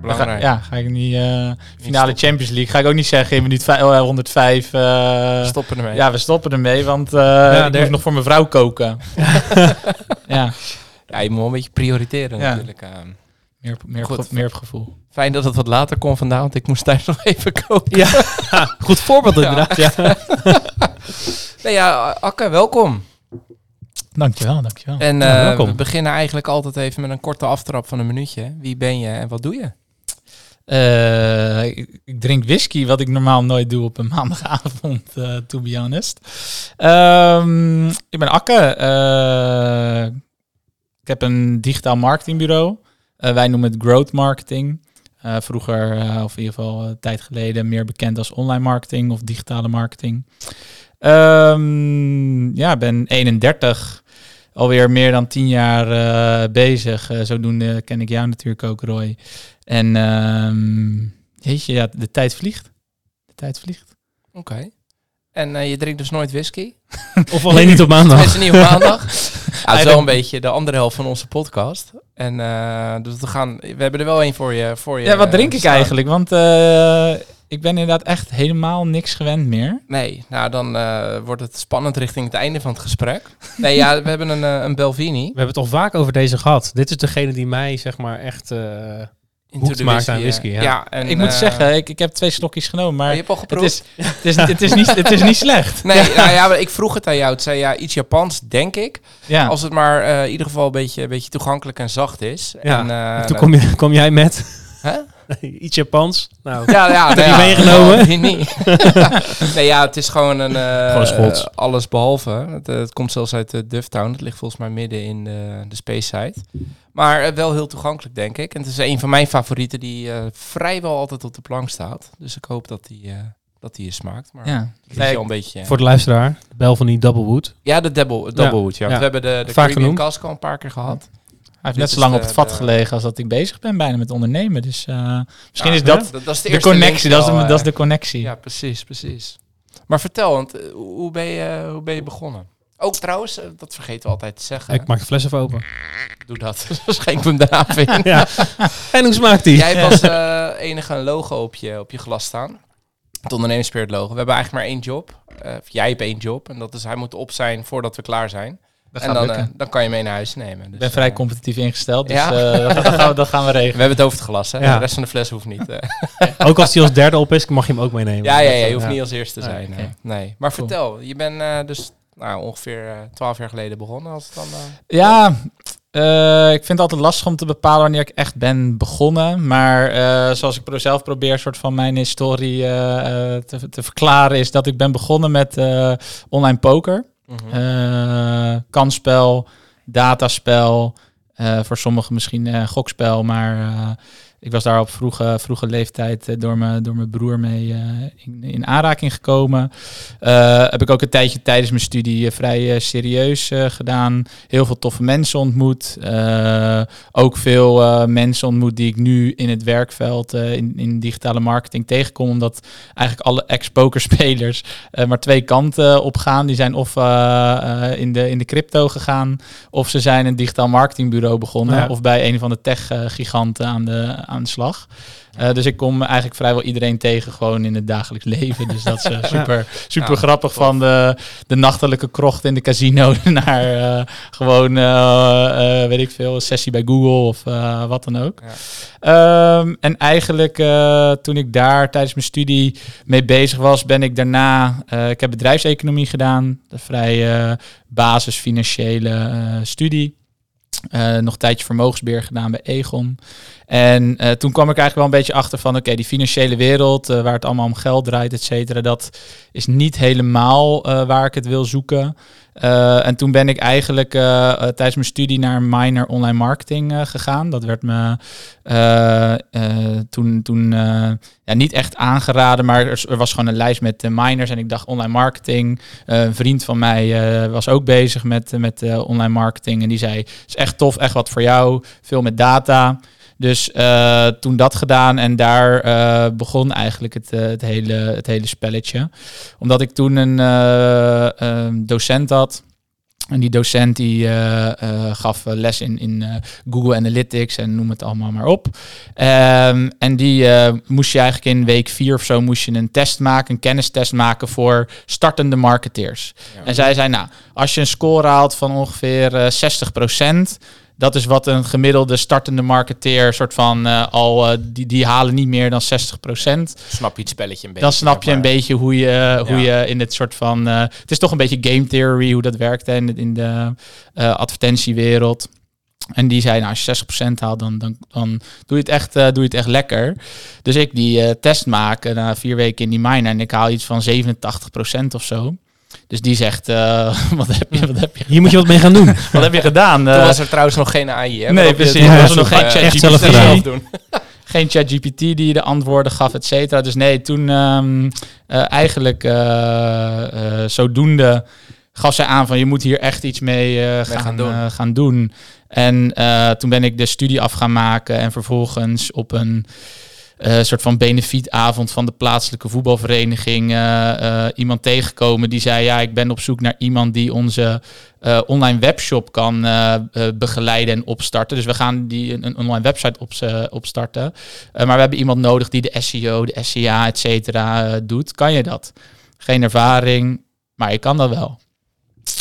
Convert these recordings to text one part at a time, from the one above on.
Belangrijk. Ja, ga ik niet... eh, finale Champions League. Ga ik ook niet zeggen in minuut vij- oh, 105. eh, We stoppen ermee. Ja, we stoppen ermee, want eh ik der- moet nog voor mijn vrouw koken. ja, Ja, je moet wel een beetje prioriteren Ja. natuurlijk. eh. meer, meer, Goed. op, meer op gevoel. Fijn dat het wat later kon vandaag, want ik moest thuis nog even koken. Ja, goed voorbeeld inderdaad. Ja. Nee, ja, Akke, welkom. Dankjewel, dankjewel. En Ja, eh, welkom. we beginnen eigenlijk altijd even met een korte aftrap van een minuutje. Wie ben je en wat doe je? Eh, ik, drink whisky, wat ik normaal nooit doe op een maandagavond, eh to be honest. Ehm, ik ben Akke. eh, ik heb een digitaal marketingbureau. Wij noemen het growth marketing. Vroeger, of in ieder geval een tijd geleden, meer bekend als online marketing of digitale marketing. Ehm, ja, ben 31, alweer meer dan 10 jaar bezig. Eh, zodoende ken ik jou natuurlijk ook, Roy. En ehm jeetje, ja, de tijd vliegt. De tijd vliegt. Oké. En eh, je drinkt dus nooit whisky? Of alleen niet op maandag. Tenminste niet op maandag. ja, het is wel een beetje de andere helft van onze podcast. En eh, dus we gaan, we hebben er wel één voor je. Voor je Ja, wat drink eh, ik staan. eigenlijk? Want eh, ik ben inderdaad echt helemaal niks gewend meer. Nee, nou dan eh, wordt het spannend richting het einde van het gesprek. Nee, ja, we hebben een, een Belvini. We hebben het al vaak over deze gehad. Dit is degene die mij zeg maar echt... Into maakt aan whisky, ja. en, ik moet eh, zeggen, ik, ik heb twee slokjes genomen, oh, maar je hebt al het geproefd? is, het, is, het, is niet, het is niet slecht. Nee, nou ja, maar ik vroeg het aan jou. Het zei ja, iets Japans, denk ik. Ja, Als het maar eh, in ieder geval een beetje, een beetje toegankelijk en zacht is. Ja, En, eh, en toen kom, je, kom jij met Hè? iets Japans. Nou, Ja, ja, Heb je ja, meegenomen? die niet. nee, ja, het is gewoon een... eh, Gewoon Schots. alles behalve. Het, eh, het komt zelfs uit uh, Dufftown. Het ligt volgens mij midden in de, de Space Side. Maar eh, wel heel toegankelijk, denk ik. En het is een van mijn favorieten die eh, vrijwel altijd op de plank staat. Dus ik hoop dat die, eh, dat die je smaakt. Maar ja. het is Nee, wel een beetje... voor de luisteraar, de bel van die Doublewood. ja, de double, Doublewood, ja. ja. We hebben de, de Vaak Caribbean genoemd. Cask al een paar keer gehad. Hij heeft net zo lang de- op het vat de- gelegen als dat ik bezig ben bijna met ondernemen. Dus eh, misschien Ja, is dat dat, dat is de, connectie. Dat is, de, eh, dat is de connectie. Ja, precies, precies. Maar vertel, want eh, hoe ben je, hoe ben je begonnen? Ook trouwens, eh, dat vergeten we altijd te zeggen. Ik maak de fles even open. Doe dat. Schenk me hem daarna in. ja. En hoe smaakt die? Jij hebt als eh, enige een logo op je, op je glas staan. Het ondernemerspirit logo. We hebben eigenlijk maar één job. Eh, of jij hebt één job. En dat is, hij moet op zijn voordat we klaar zijn. Dat en dan, eh, dan kan je mee naar huis nemen. Dus, Ik ben vrij eh, competitief ingesteld, dus Ja? eh, dat, dat gaan we, dat gaan we we regelen. hebben het over het glas, hè? Ja. De rest van de fles hoeft niet. eh. Ook als die als derde op is, mag je hem ook meenemen. ja, ja, ja, je hoeft niet als eerste te Ah, zijn. nee. nee. Maar Cool. vertel, je bent eh, dus nou, ongeveer twaalf jaar geleden begonnen. Als het dan, eh, Ja, eh, ik vind het altijd lastig om te bepalen wanneer ik echt ben begonnen. Maar eh, zoals ik pro- zelf probeer soort van mijn historie eh, eh, te, te verklaren, is dat ik ben begonnen met eh, online poker. Eh, kansspel, dataspel, eh, voor sommigen misschien eh, gokspel, maar ik was daar op vroege, vroege leeftijd eh, door, mijn, door mijn broer mee eh, in, in aanraking gekomen. Eh, heb ik ook een tijdje tijdens mijn studie vrij serieus gedaan. Heel veel toffe mensen ontmoet. Ook veel mensen ontmoet die ik nu in het werkveld, in, in digitale marketing tegenkom. Omdat eigenlijk alle ex-pokerspelers maar twee kanten op gaan. Die zijn of in, de, in de crypto gegaan, of ze zijn een digitaal marketingbureau begonnen, Ja. of bij een van de tech-giganten aan de, aan de slag. Eh, dus ik kom eigenlijk vrijwel iedereen tegen gewoon in het dagelijks leven. Dus dat is eh, super, super Ja, grappig tof. van de, de nachtelijke krocht in de casino naar eh, gewoon, weet ik veel, een sessie bij Google of wat dan ook. Ja. Ehm, en eigenlijk toen ik daar tijdens mijn studie mee bezig was, ben ik daarna, ik heb bedrijfseconomie gedaan, een vrij basis financiële studie. Eh, nog een tijdje vermogensbeheer gedaan bij Egon. En eh, toen kwam ik eigenlijk wel een beetje achter van... oké, die financiële wereld, eh, waar het allemaal om geld draait, et cetera... dat is niet helemaal waar ik het wil zoeken. Eh, en toen ben ik eigenlijk eh, eh, tijdens mijn studie naar minor online marketing gegaan. Dat werd me toen, toen ja, niet echt aangeraden, maar er, was gewoon een lijst met minors. En ik dacht online marketing. Een vriend van mij was ook bezig met, met online marketing. En die zei, is echt tof, echt wat voor jou. Veel met data. Dus eh, toen dat gedaan en daar eh, begon eigenlijk het, eh, het, hele, het hele spelletje. Omdat ik toen een docent had. En die docent die gaf les in, in Google Analytics en noem het allemaal maar op. Ehm, en die moest je eigenlijk in week vier of zo moest je een test maken, een kennistest maken voor startende marketeers. En zij zei, nou, als je een score haalt van ongeveer eh 60%, dat is wat een gemiddelde startende marketeer soort van eh, al, eh, die, die halen niet meer dan 60%. Snap je het spelletje een beetje. Dan snap je een beetje hoe je, hoe Ja. je in het soort van. eh, het is toch een beetje game theory hoe dat werkt hè, in, de- in de eh, advertentiewereld. En die zei, nou, als je 60% haalt, dan, dan, dan doe, je het echt, eh, doe je het echt lekker. Dus ik die eh, test maken na vier weken in die miner en ik haal iets van 87% of zo. Dus die zegt, eh, wat, heb je, wat, heb je, Hier moet je wat mee gaan doen. wat heb je gedaan? Toen Eh, was er trouwens nog geen AI, hè? Nee, precies. Er was zelf, nog geen eh, ChatGPT. zelf zelf gedaan. doen. geen ChatGPT die de antwoorden gaf, et cetera. Dus nee, toen ehm, eh, eigenlijk eh, eh, zodoende gaf zij aan van je moet hier echt iets mee, eh, gaan, gaan doen. eh, gaan doen. En eh, toen ben ik de studie af gaan maken en vervolgens op een eh, soort van benefietavond van de plaatselijke voetbalvereniging eh, eh, iemand tegengekomen die zei ja ik ben op zoek naar iemand die onze online webshop kan begeleiden en opstarten. Dus we gaan die een, een online website op, opstarten. Maar we hebben iemand nodig die de SEO, de SEA, et cetera doet. Kan je dat? Geen ervaring, maar je kan dat wel.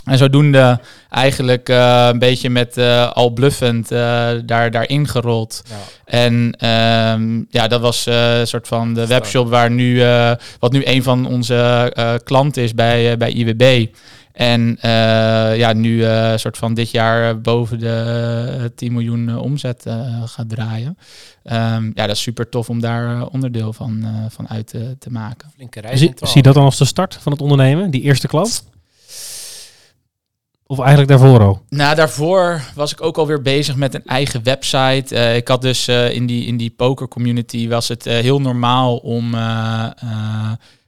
En zodoende eigenlijk eh, een beetje met eh, al bluffend eh, daar, daarin gerold. Ja. En ehm, ja, dat was eh, een soort van de webshop waar nu, eh, wat nu een van onze eh, klanten is bij, bij IWB. En eh, ja, nu eh soort van dit jaar boven de eh, 10 miljoen omzet eh, gaat draaien. Ehm, ja, dat is super tof om daar onderdeel van, eh, van uit te, te maken. Flinke reis. Zie, in twaalf. zie je dat dan als de start van het ondernemen? Die eerste klant? Of eigenlijk daarvoor al? Nou, daarvoor was ik ook alweer bezig met een eigen website. Eh, ik had dus eh, in, die, in die poker community was het eh, heel normaal om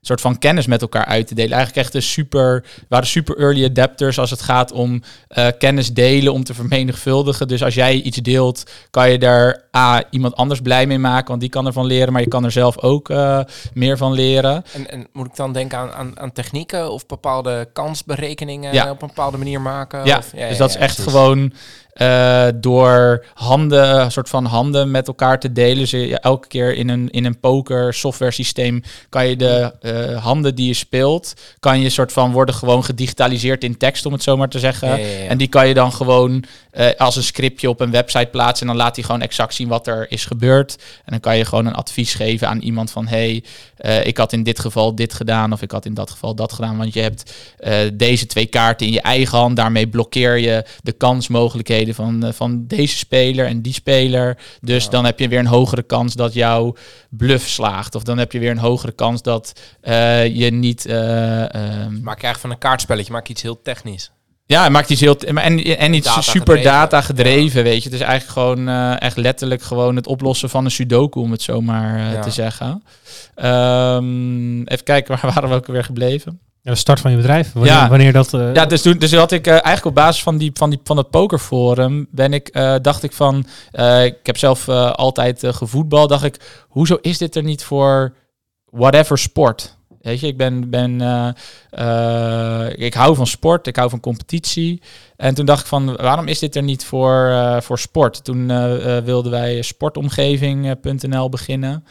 soort van kennis met elkaar uit te delen. Eigenlijk echt een super, we waren super early adapters als het gaat om eh, kennis delen, om te vermenigvuldigen. Dus als jij iets deelt, kan je daar A, iemand anders blij mee maken, want die kan ervan leren, maar je kan er zelf ook eh, meer van leren. En, en moet ik dan denken aan, aan, aan technieken of bepaalde kansberekeningen Ja. op een bepaalde manier maken? Ja, Of, dus dat is echt precies. gewoon eh, door handen, een soort van handen met elkaar te delen. Dus je, elke keer in een, in een poker software systeem kan je de eh, handen die je speelt, kan je soort van worden gewoon gedigitaliseerd in tekst, om het zo maar te zeggen. Ja, ja, ja. En die kan je dan gewoon eh, als een scriptje op een website plaatsen. En dan laat hij gewoon exact zien wat er is gebeurd. En dan kan je gewoon een advies geven aan iemand van... hey, eh, ik had in dit geval dit gedaan of ik had in dat geval dat gedaan. Want je hebt eh, deze twee kaarten in je eigen hand. Daarmee blokkeer je de kansmogelijkheden van, van deze speler en die speler. Dus Ja. dan heb je weer een hogere kans dat jouw bluff slaagt. Of dan heb je weer een hogere kans dat je niet... eh, ehm, Maak je eigenlijk van een kaartspelletje maak iets heel technisch. Ja, hij maakt iets heel maar en, en iets Data super gedreven. data gedreven, weet je. Het is eigenlijk gewoon eh, echt letterlijk gewoon het oplossen van een sudoku, om het zo maar eh, Ja. te zeggen. Ehm, even kijken, waar waren we ook weer gebleven? Ja, de start van je bedrijf. Wanneer, Ja. wanneer dat... eh, Ja, dus toen dus had ik eh, eigenlijk op basis van, die, van, die, van het pokerforum ben ik, eh, dacht ik van, eh, ik heb zelf eh, altijd eh, gevoetbal, dacht ik, hoezo is dit er niet voor whatever sport? Weet je, ik ben, ben eh, eh, ik hou van sport, ik hou van competitie. En toen dacht ik van, waarom is dit er niet voor, eh, voor sport? Toen eh, eh, wilden wij sportomgeving.nl beginnen.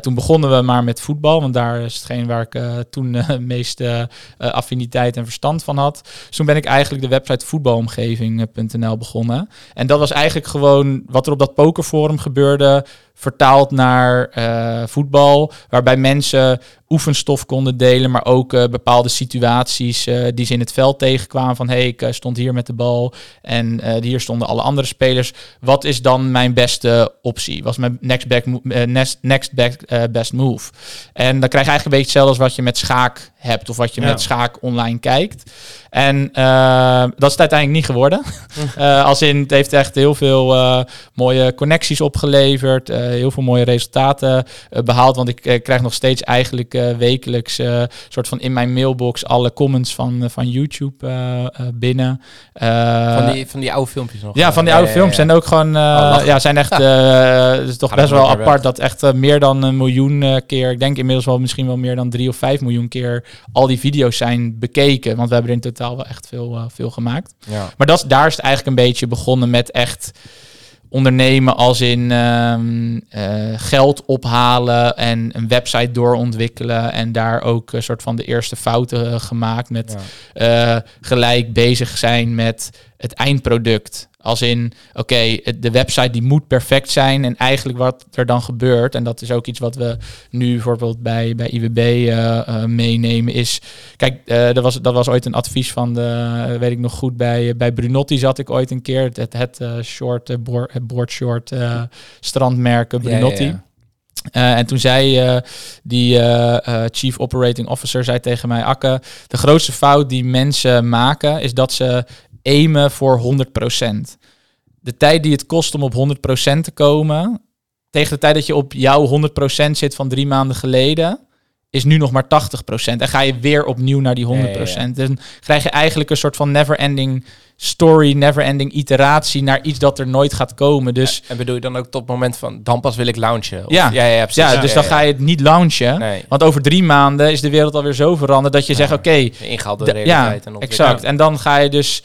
Toen begonnen we maar met voetbal, want daar is hetgeen waar ik toen het meeste affiniteit en verstand van had. Dus toen ben ik eigenlijk de website voetbalomgeving.nl begonnen. En dat was eigenlijk gewoon wat er op dat pokerforum gebeurde, vertaald naar voetbal, waarbij mensen oefenstof konden delen, maar ook bepaalde situaties die ze in het veld tegenkwamen van hey, ik stond hier met de bal en eh, hier stonden alle andere spelers. Wat is dan mijn beste optie? Was mijn next, back eh, next, next back, eh, best move? En dan krijg je eigenlijk een beetje hetzelfde als wat je met schaak hebt of wat je Ja. met schaak online kijkt. En eh, dat is het uiteindelijk niet geworden. Eh, als in, het heeft echt heel veel eh, mooie connecties opgeleverd, heel veel mooie resultaten eh, behaald. Want ik krijg nog steeds eigenlijk wekelijks soort van in mijn mailbox alle comments van, van YouTube binnen. Van die, van die oude filmpjes nog. ja, van die oude films zijn ook gewoon, lachen. ja, zijn echt, het is toch Gaat best wel apart dat echt meer dan een miljoen keer, ik denk inmiddels wel misschien wel meer dan drie of vijf miljoen keer al die video's zijn bekeken. Want we hebben er in totaal wel echt veel, eh, veel gemaakt. Ja. Maar dat, daar is het eigenlijk een beetje begonnen met echt ondernemen als in ehm, eh, geld ophalen en een website doorontwikkelen en daar ook een soort van de eerste fouten eh, gemaakt met Ja. gelijk bezig zijn met het eindproduct. Als in, oké, de website die moet perfect zijn. En eigenlijk wat er dan gebeurt, en dat is ook iets wat we nu bijvoorbeeld bij, bij IWB eh, eh, meenemen, is... Kijk, eh, dat, was, dat was ooit een advies van de, weet ik nog goed, bij, bij Brunotti zat ik ooit een keer. Het, het, het short, board, het board short strandmerken Ja, ja, Brunotti. ja. En toen zei die Chief Operating Officer zei tegen mij, Akke, de grootste fout die mensen maken is dat ze aimen voor 100%. De tijd die het kost om op 100% te komen, tegen de tijd dat je op jouw 100% zit van drie maanden geleden, is nu nog maar 80%. En ga je weer opnieuw naar die 100%. Ja, ja, Dan krijg je eigenlijk een soort van never-ending story, never-ending iteratie naar iets dat er nooit gaat komen. Dus En bedoel je dan ook tot het moment van, dan pas wil ik launchen? Of- Ja. ja, ja, precies. ja, dus dan ga je het niet launchen. Nee, Want over drie maanden is de wereld alweer zo veranderd dat je zegt, oké, ingehaald door de de- realiteit. ja, en exact. En dan ga je dus...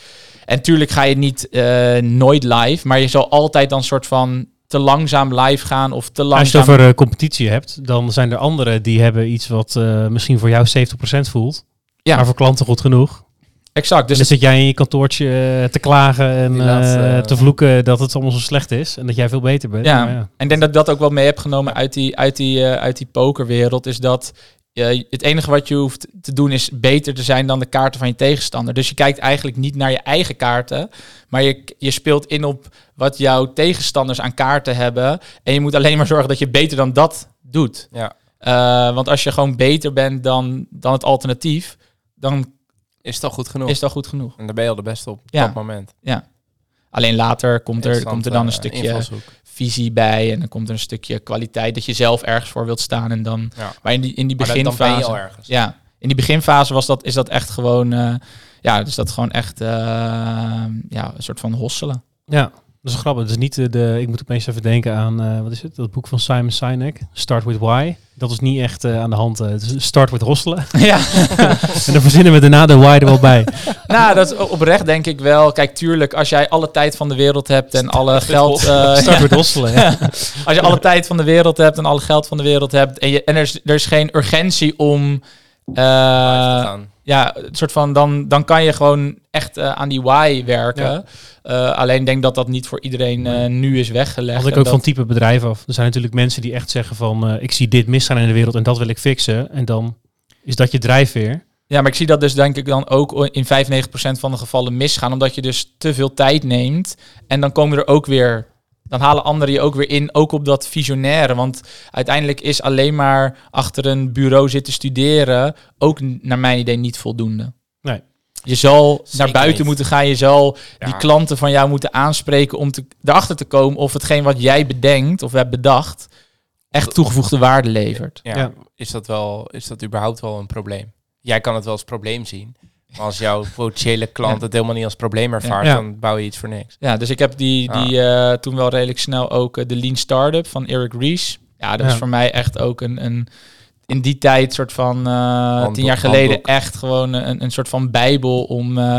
En tuurlijk ga je niet eh, nooit live, maar je zal altijd dan soort van te langzaam live gaan of te Als je langzaam... het over eh, competitie hebt, dan zijn er anderen die hebben iets wat eh, misschien voor jou 70% voelt. Ja. Maar voor klanten goed genoeg. Exact, Dus dan zit jij in je kantoortje te klagen en laatste, te vloeken dat het allemaal zo slecht is. En dat jij veel beter bent. Ja. Maar En ik denk dat ik dat ook wel mee heb genomen uit die, uit die, uit die pokerwereld. Is dat het enige wat je hoeft te doen is beter te zijn dan de kaarten van je tegenstander. Dus je kijkt eigenlijk niet naar je eigen kaarten. Maar je, je speelt in op wat jouw tegenstanders aan kaarten hebben. En je moet alleen maar zorgen dat je beter dan dat doet. Ja. Eh, want als je gewoon beter bent dan, dan het alternatief, dan Is het al goed genoeg? is het al goed genoeg. En daar ben je al de beste op Ja. dat moment. Alleen later komt er, komt er dan een eh, stukje. Visie bij. En dan komt er een stukje kwaliteit dat je zelf ergens voor wilt staan. En dan, Ja. maar in die, in die beginfase. Ja, in die beginfase was dat, is dat echt gewoon, eh, ja, dus dat gewoon echt, eh, ja, een soort van hosselen. Ja, dat is grappig. Het is niet de, de, ik moet opeens even denken aan, eh, wat is het, dat boek van Simon Sinek, Start With Why. Dat is niet echt eh, aan de hand. eh, het is Start With Hosselen. ja, en dan verzinnen we daarna de why er wel bij. nou, dat is oprecht denk ik wel. Kijk, tuurlijk, als jij alle tijd van de wereld hebt en alle geld, eh, Start With Hosselen, ja. als je alle tijd van de wereld hebt en alle geld van de wereld hebt en, je, en er, is, er is geen urgentie om, Live te eh, gaan. Ja, het soort van, dan, dan kan je gewoon echt eh, aan die why werken. Ja. Eh, alleen denk dat dat niet voor iedereen eh, nu is weggelegd. Had ik ook dat- van type bedrijf af. Er zijn natuurlijk mensen die echt zeggen van, ik zie dit misgaan in de wereld en dat wil ik fixen. En dan is dat je drijfveer. Ja, maar ik zie dat dus denk ik dan ook in 95% van de gevallen misgaan. Omdat je dus te veel tijd neemt. En dan komen er ook weer... Dan halen anderen je ook weer in, ook op dat visionaire. Want uiteindelijk is alleen maar achter een bureau zitten studeren... ook naar mijn idee niet voldoende. Nee. Je zal Zeker naar buiten niet. moeten gaan. Je zal Ja. die klanten van jou moeten aanspreken... om te, erachter te komen of hetgeen wat jij bedenkt of hebt bedacht... echt toegevoegde waarde levert. Ja, Ja. Is, dat wel, is dat überhaupt wel een probleem? Jij kan het wel als probleem zien. Maar als jouw potentiële klant Ja. het helemaal niet als probleem ervaart, Ja. dan bouw je iets voor niks. Ja, dus ik heb die, Ah. die eh, toen wel redelijk snel ook eh, de Lean Startup van Eric Ries. Ja, dat Ja. is voor mij echt ook een, een in die tijd soort van eh, Handboek- tien jaar geleden handboek. echt gewoon een, een soort van bijbel om eh,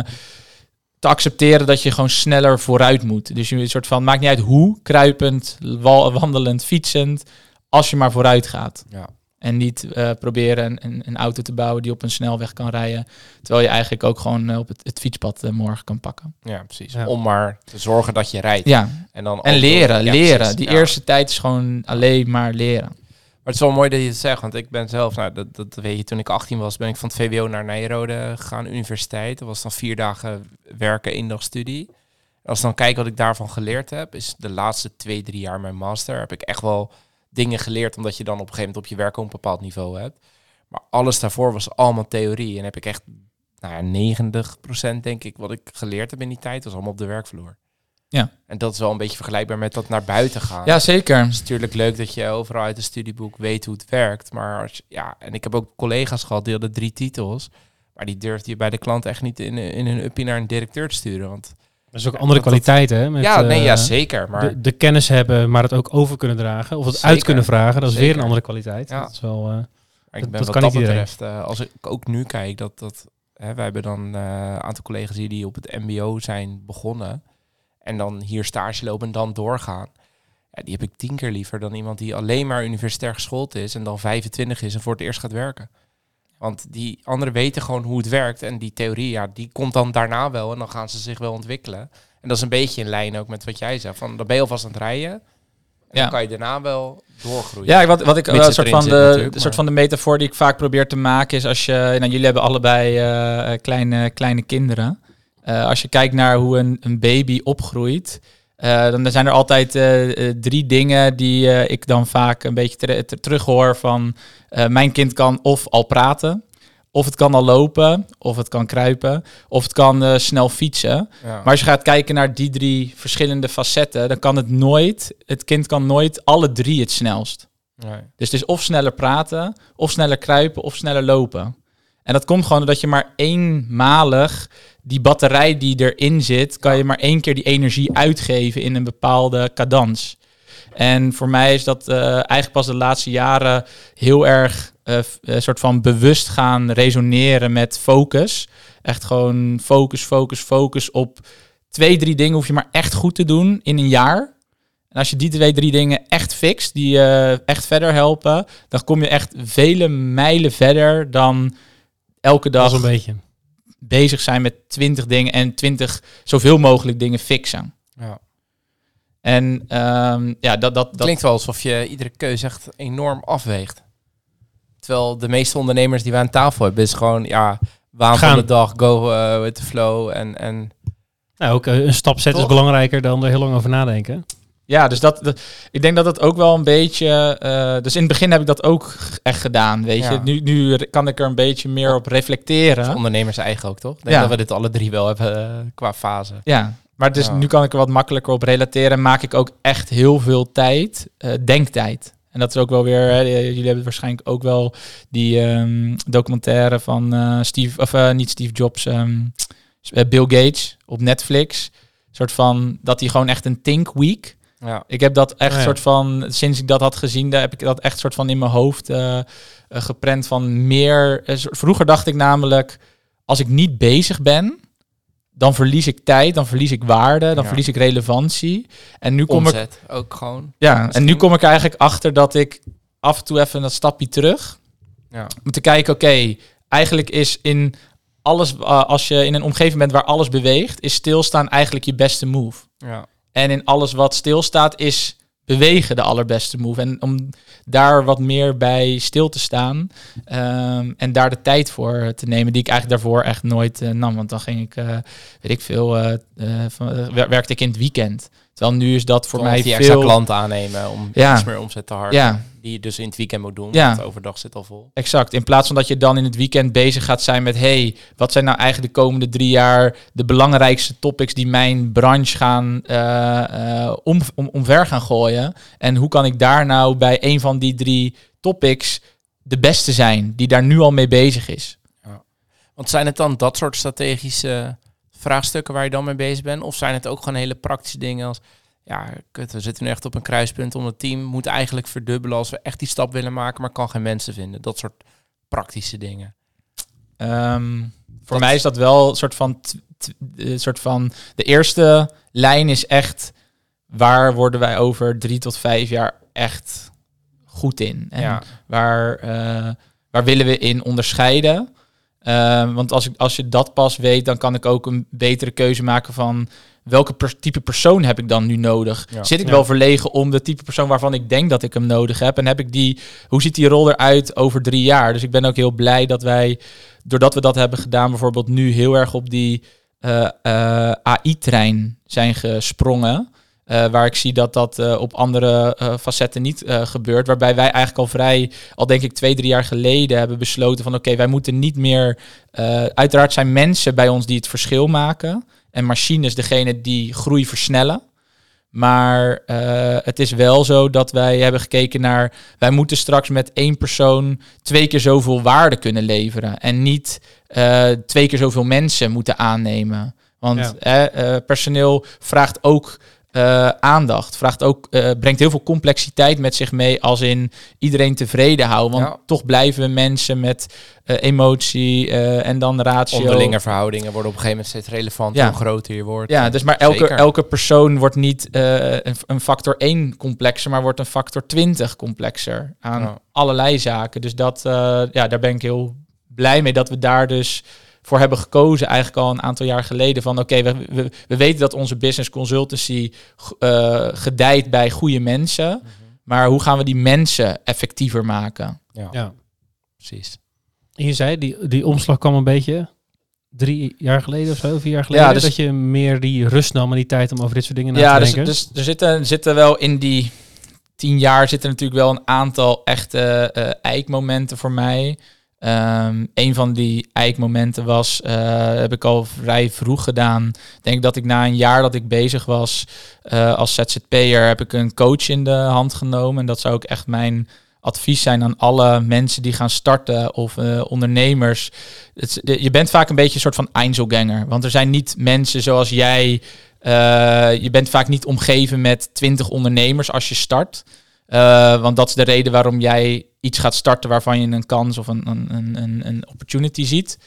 te accepteren dat je gewoon sneller vooruit moet. Dus je een soort van maakt niet uit hoe, kruipend, wandelend, fietsend, als je maar vooruit gaat. Ja. En niet eh, proberen een, een, een auto te bouwen die op een snelweg kan rijden. Terwijl je eigenlijk ook gewoon eh, op het, het fietspad eh, morgen kan pakken. Ja, precies. Ja. Om maar te zorgen dat je rijdt. Ja, En, dan En leren, door- leren. Die Ja. eerste tijd is gewoon alleen maar leren. Maar het is wel mooi dat je het zegt, want ik ben zelf, nou, dat, dat weet je, toen ik 18 was, ben ik van het VWO naar Nijrode gegaan, universiteit. Dat was dan vier dagen werken, één dag studie. Als ik dan kijk wat ik daarvan geleerd heb, is de laatste twee, drie jaar mijn master, heb ik echt wel dingen geleerd, omdat je dan op een gegeven moment op je werk ook een bepaald niveau hebt. Maar alles daarvoor was allemaal theorie. En heb ik echt, nou ja, 90% denk ik wat ik geleerd heb in die tijd, was allemaal op de werkvloer. Ja. En dat is wel een beetje vergelijkbaar met dat naar buiten gaan. Ja, zeker. Het is natuurlijk leuk dat je overal uit een studieboek weet hoe het werkt. Maar als ja, en ik heb ook collega's gehad die hadden drie titels. Maar die durfde je bij de klant echt niet in, in een uppie naar een directeur te sturen. Want Dat is ook andere kwaliteiten, hè? Met, ja, nee, eh, ja, zeker. Maar de, de kennis hebben, maar het ook over kunnen dragen. Of het uit kunnen vragen. Dat is weer een andere kwaliteit. Ja. Dat is wel... eh, Maar ik ben dat wat kan dat betreft, eh, als ik ook nu kijk, dat, dat hè, wij hebben dan eh, een aantal collega's hier die op het MBO zijn begonnen. En dan hier stage lopen en dan doorgaan. Ja, die heb ik tien keer liever dan iemand die alleen maar universitair geschoold is en dan 25 is en voor het eerst gaat werken. Want die anderen weten gewoon hoe het werkt. En die theorie, ja, die komt dan daarna wel en dan gaan ze zich wel ontwikkelen. En dat is een beetje in lijn ook met wat jij zei. Van, dan ben je alvast aan het rijden. En Ja. dan kan je daarna wel doorgroeien. Ja, wat, wat ik het soort van, zit de, de soort van de metafoor die ik vaak probeer te maken is als je, nou, jullie hebben allebei eh, kleine, kleine kinderen. Eh, als je kijkt naar hoe een, een baby opgroeit, eh, dan zijn er altijd eh, eh, drie dingen die ik dan vaak een beetje ter- ter- terughoor van mijn kind kan of al praten, of het kan al lopen, of het kan kruipen, of het kan snel fietsen. Ja. Maar als je gaat kijken naar die drie verschillende facetten, dan kan het nooit, het kind kan nooit alle drie het snelst. Nee. Dus het is of sneller praten, of sneller kruipen, of sneller lopen. En dat komt gewoon doordat je maar eenmalig die batterij die erin zit, kan je maar één keer die energie uitgeven in een bepaalde cadans. En voor mij is dat eh, eigenlijk pas de laatste jaren heel erg eh, f- een soort van bewust gaan resoneren met focus. Echt gewoon focus, focus, focus op twee, drie dingen hoef je maar echt goed te doen in een jaar. En als je die twee, drie dingen echt fixt, die je echt verder helpen, dan kom je echt vele mijlen verder dan elke dat dag is een beetje. Bezig zijn met twintig dingen en twintig zoveel mogelijk dingen fixen. Ja. En ehm, ja, dat, dat, dat klinkt wel alsof je iedere keuze echt enorm afweegt. Terwijl de meeste ondernemers die we aan tafel hebben, is gewoon, ja, waan van de dag, go eh, with the flow. En, en Nou, ook eh, een stap zetten is belangrijker dan er heel lang over nadenken. Ja, dus dat, dat- ik denk dat het ook wel een beetje. eh, dus in het begin heb ik dat ook echt gedaan, weet Ja. je. Nu, nu kan ik er een beetje meer op reflecteren. ondernemers eigen ook, toch? Ik denk Ja. dat we dit alle drie wel hebben eh, qua fase. Ja, maar dus Ja. nu kan ik er wat makkelijker op relateren. En maak ik ook echt heel veel tijd, eh, denktijd. En dat is ook wel weer. hè, jullie hebben waarschijnlijk ook wel die ehm, documentaire van Steve, of niet Steve Jobs, ehm, eh, Bill Gates op Netflix. Een soort van dat hij gewoon echt een think week. Ja. Ik heb dat echt Oh ja. soort van, sinds ik dat had gezien, daar heb ik dat echt soort van in mijn hoofd eh, eh, geprent van meer. eh, vroeger dacht ik namelijk, als ik niet bezig ben, dan verlies ik tijd, dan verlies ik waarde, dan Ja. verlies ik relevantie. En nu kom ik, ook gewoon. ja, en nu kom ik eigenlijk achter dat ik af en toe even dat stapje terug Ja. om te kijken, oké, eigenlijk is in alles, als je in een omgeving bent waar alles beweegt, is stilstaan eigenlijk je beste move. Ja. En in alles wat stilstaat is bewegen de allerbeste move. En om daar wat meer bij stil te staan ehm, en daar de tijd voor te nemen, die ik eigenlijk daarvoor echt nooit eh, nam. Want dan ging ik, eh, weet ik veel, eh, werkte ik in het weekend. Terwijl nu is dat voor mij die extra veel... klanten aannemen om Ja. iets meer omzet te harken. Ja. Die je dus in het weekend moet doen, Ja. want overdag zit al vol. Exact. In plaats van dat je dan in het weekend bezig gaat zijn met... hey, wat zijn nou eigenlijk de komende drie jaar... de belangrijkste topics die mijn branche gaan eh, om, om, omver gaan gooien? En hoe kan ik daar nou bij een van die drie topics... de beste zijn, die daar nu al mee bezig is? Want zijn het dan dat soort strategische vraagstukken waar je dan mee bezig bent? Of zijn het ook gewoon hele praktische dingen als... Ja, kut, we zitten nu echt op een kruispunt. Ons team moet eigenlijk verdubbelen als we echt die stap willen maken, maar kan geen mensen vinden. Dat soort praktische dingen. Ehm, voor Dat- mij is dat wel een soort van, een soort van... De eerste lijn is echt... waar worden wij over drie tot vijf jaar echt goed in? En ja. Waar, eh, waar willen we in onderscheiden? Ehm, want als, ik, als je dat pas weet, dan kan ik ook een betere keuze maken van welke per- type persoon heb ik dan nu nodig? Ja. Zit ik Ja. wel verlegen om de type persoon waarvan ik denk dat ik hem nodig heb? En heb ik die, hoe ziet die rol eruit over drie jaar? Dus ik ben ook heel blij dat wij, doordat we dat hebben gedaan, bijvoorbeeld nu heel erg op die eh, eh, AI-trein zijn gesprongen. Eh, waar ik zie dat dat eh, op andere eh, facetten niet gebeurt. Waarbij wij eigenlijk al vrij, al denk ik twee, drie jaar geleden hebben besloten van oké, wij moeten niet meer. uiteraard zijn mensen bij ons die het verschil maken. En machines degene die groei versnellen. Maar het is wel zo dat wij hebben gekeken naar. Wij moeten straks met één persoon twee keer zoveel waarde kunnen leveren. En niet twee keer zoveel mensen moeten aannemen. Want Ja. eh, personeel vraagt ook eh, aandacht. Vraagt ook, eh, brengt heel veel complexiteit met zich mee. Als in iedereen tevreden houden. Want Ja. toch blijven mensen met eh, emotie en dan ratio. Onderlinge verhoudingen worden op een gegeven moment steeds relevant Ja. hoe groter je wordt. Ja, dus maar elke, Zeker. elke persoon wordt niet een, een factor 1 complexer, maar wordt een factor 20 complexer aan Ja. allerlei zaken. Dus dat, ja, daar ben ik heel blij mee dat we daar dus voor hebben gekozen, eigenlijk al een aantal jaar geleden. Van oké, we, we, we weten dat onze business consultancy eh, gedijt bij goede mensen. Maar hoe gaan we die mensen effectiever maken? Ja, Ja. precies. En je zei, die, die omslag kwam een beetje drie jaar geleden of zo, vier jaar geleden. Ja, dus- dat je meer die rust nam en die tijd om over dit soort dingen na Ja, te dus, denken. dus er zitten, zitten wel in die tien jaar zitten natuurlijk wel een aantal echte eh eikmomenten voor mij. Ehm een van die eikmomenten was, eh, heb ik al vrij vroeg gedaan. Ik denk dat ik na een jaar dat ik bezig was eh, als ZZP'er, heb ik een coach in de hand genomen. En dat zou ook echt mijn advies zijn aan alle mensen die gaan starten of eh, ondernemers. Je bent vaak een beetje een soort van Einzelganger. Want er zijn niet mensen zoals jij. je bent vaak niet omgeven met twintig ondernemers als je start. Eh, want dat is de reden waarom jij iets gaat starten waarvan je een kans of een, een, een, een- opportunity ziet.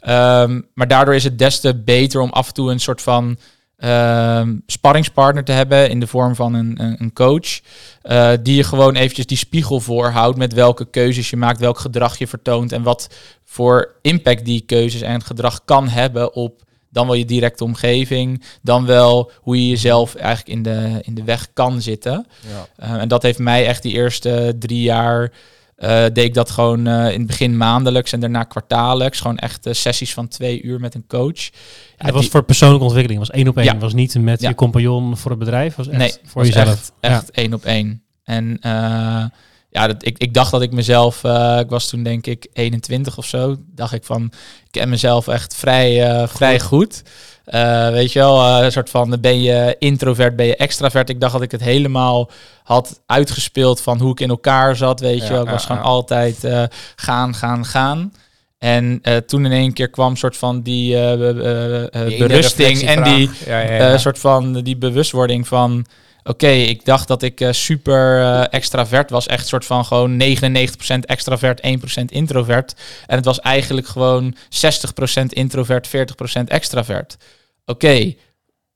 Ehm, maar daardoor is het des te beter om af en toe een soort van ehm, sparringspartner te hebben in de vorm van een, een, coach. eh, die je gewoon eventjes die spiegel voorhoudt met welke keuzes je maakt, welk gedrag je vertoont en wat voor impact die keuzes en gedrag kan hebben op dan wel je directe omgeving, dan wel hoe je jezelf eigenlijk in de, in de weg kan zitten. Ja. Uh, en dat heeft mij echt die eerste drie jaar. uh, deed ik dat gewoon uh, in het begin maandelijks en daarna kwartaallijks. Gewoon echt sessies van twee uur met een coach. Ja, dat was voor persoonlijke ontwikkeling. was één op één. Ja. was niet met je compagnon voor het bedrijf. Was echt nee, voor jezelf. Echt, echt één op één. En ja, dat, ik, ik dacht dat ik mezelf, uh, ik was toen denk ik 21 of zo, dacht ik van, ik ken mezelf echt vrij, uh, vrij goed. Uh, weet je wel, een soort van, ben je introvert, ben je extravert. Ik dacht dat ik het helemaal had uitgespeeld van hoe ik in elkaar zat, weet ja, je wel. Ik was ja, gewoon ja. altijd gaan, gaan, gaan. En uh, toen in één keer kwam soort van die, uh, die berusting en die soort van die bewustwording van oké, ik dacht dat ik uh, super uh, extravert was. Echt soort van gewoon 99% extravert, 1% introvert. En het was eigenlijk gewoon 60% introvert, 40% extravert. Oké,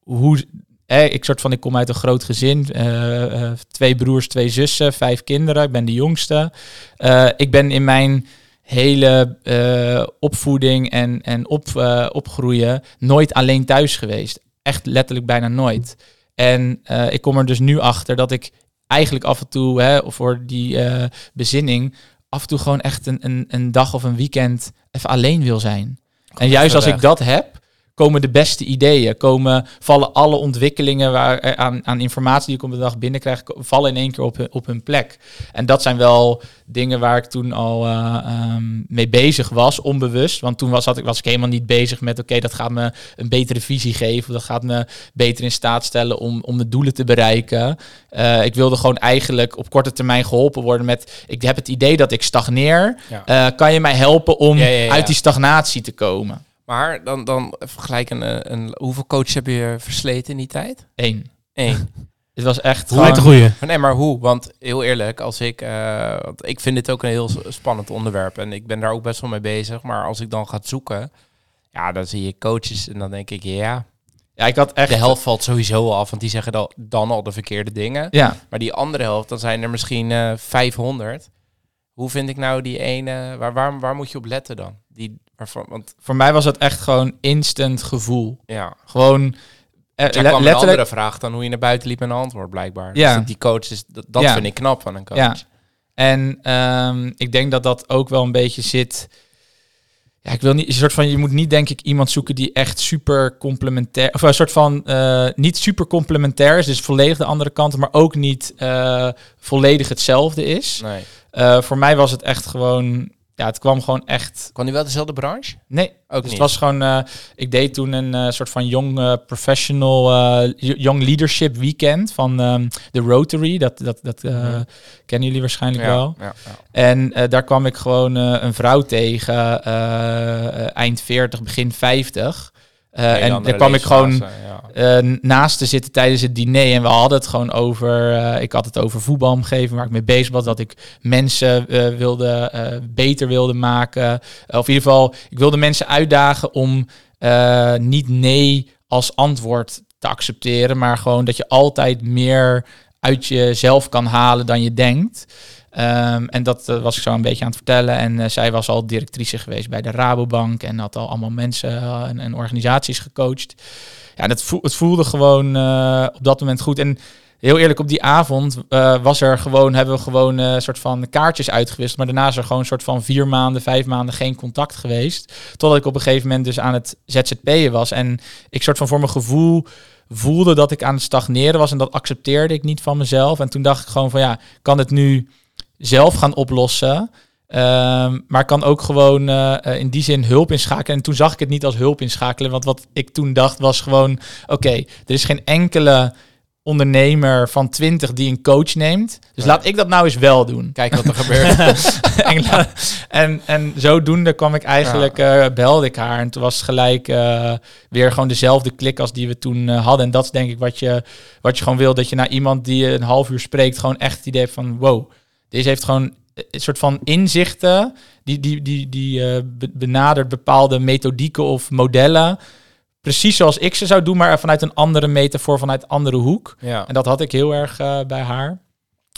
hoe... Eh, ik soort van, ik kom uit een groot gezin. Uh, twee broers, twee zussen, vijf kinderen. Ik ben de jongste. Eh, ik ben in mijn hele opvoeding en, en op, opgroeien nooit alleen thuis geweest. Echt letterlijk bijna nooit. En uh, ik kom er dus nu achter dat ik eigenlijk af en toe, hè, voor die uh, bezinning, af en toe gewoon echt een, een, een dag of een weekend even alleen wil zijn. Kom en juist als weg. ik dat heb, komen de beste ideeën, komen, vallen alle ontwikkelingen waar, eh, aan, aan informatie die ik op de dag binnenkrijg, vallen in één keer op, op hun plek. En dat zijn wel dingen waar ik toen al uh, um, mee bezig was, onbewust. Want toen was, had ik, was ik helemaal niet bezig met, oké, okay, dat gaat me een betere visie geven, dat gaat me beter in staat stellen om, om de doelen te bereiken. Uh, ik wilde gewoon eigenlijk op korte termijn geholpen worden met, ik heb het idee dat ik stagneer. Ja. Uh, kan je mij helpen om ja, ja, uit die stagnatie te komen? Maar dan, dan vergelijk een, een, hoeveel coaches heb je versleten in die tijd? Eén. Eén. Het was echt hoe gewoon... goeie. Nee, maar hoe? Want heel eerlijk, als ik... Uh, want ik vind dit ook een heel spannend onderwerp. En ik ben daar ook best wel mee bezig. Maar als ik dan ga zoeken... Ja, dan zie je coaches en dan denk ik, ja... Ja, ik had echt... De helft valt sowieso af, want die zeggen dan, dan al de verkeerde dingen. Ja. Maar die andere helft, dan zijn er misschien uh, 500. Hoe vind ik nou die ene... Waar, waar, waar moet je op letten dan? Die, waarvan, want... Voor mij was het echt gewoon instant gevoel. Ja. Gewoon... Uh, kwam letterlijk... een andere vraag dan hoe je naar buiten liep en een antwoord blijkbaar. Ja. Dus die coach is, dat, dat ja. vind ik knap van een coach. Ja. En um, ik denk dat dat ook wel een beetje zit. ja, ik wil niet, een soort van, je moet niet denk ik iemand zoeken die echt super complementair, of een soort van eh, niet super complementair is, dus volledig de andere kant, maar ook niet eh, volledig hetzelfde is. Nee. Eh, voor mij was het echt gewoon, ja, het kwam gewoon echt. Kwam hij wel dezelfde branche? Nee, Ook dus niet. het was gewoon, eh, ik deed toen een eh, soort van young eh, professional, young leadership weekend van ehm, de Rotary. Dat, dat, dat Mhm. kennen jullie waarschijnlijk ja, wel. Ja, ja. En daar kwam ik gewoon een vrouw tegen, eind 40, begin 50. Eh, en daar kwam ik gewoon ja. eh, naast te zitten tijdens het diner. En we hadden het gewoon over. eh, ik had het over voetbalomgeving waar ik mee bezig was. Dat ik mensen wilde, beter wilde maken. of in ieder geval, ik wilde mensen uitdagen om niet nee als antwoord te accepteren. Maar gewoon dat je altijd meer uit jezelf kan halen dan je denkt. Ehm, en dat eh, was ik zo een beetje aan het vertellen. En eh, zij was al directrice geweest bij de Rabobank en had al allemaal mensen eh, en, organisaties gecoacht. Ja, dat het voelde gewoon op dat moment goed. En heel eerlijk, op die avond was er gewoon, hebben we gewoon een soort van kaartjes uitgewisseld. Maar daarna is er gewoon een soort van vier maanden, vijf maanden geen contact geweest. Totdat ik op een gegeven moment dus aan het ZZP'en was. En ik soort van voor mijn gevoel voelde dat ik aan het stagneren was. En dat accepteerde ik niet van mezelf. En toen dacht ik gewoon van ja, kan het nu zelf gaan oplossen. Ehm, maar kan ook gewoon eh, eh, in die zin hulp inschakelen. En toen zag ik het niet als hulp inschakelen. Want wat ik toen dacht was gewoon... Oké, er is geen enkele ondernemer van 20 die een coach neemt. Dus Ja. laat ik dat nou eens wel doen. Kijk wat er gebeurt. en, en, en zodoende kwam ik eigenlijk, eh, belde ik haar. En toen was het gelijk weer gewoon dezelfde klik als die we toen hadden. En dat is denk ik wat je, wat je gewoon wil. Dat je naar iemand die je een half uur spreekt, gewoon echt het idee hebt van wow, deze heeft gewoon een soort van inzichten. Die, die, die, die eh, be- benadert bepaalde methodieken of modellen. Precies zoals ik ze zou doen, maar vanuit een andere metafoor, vanuit een andere hoek. ja. En dat had ik heel erg eh, bij haar.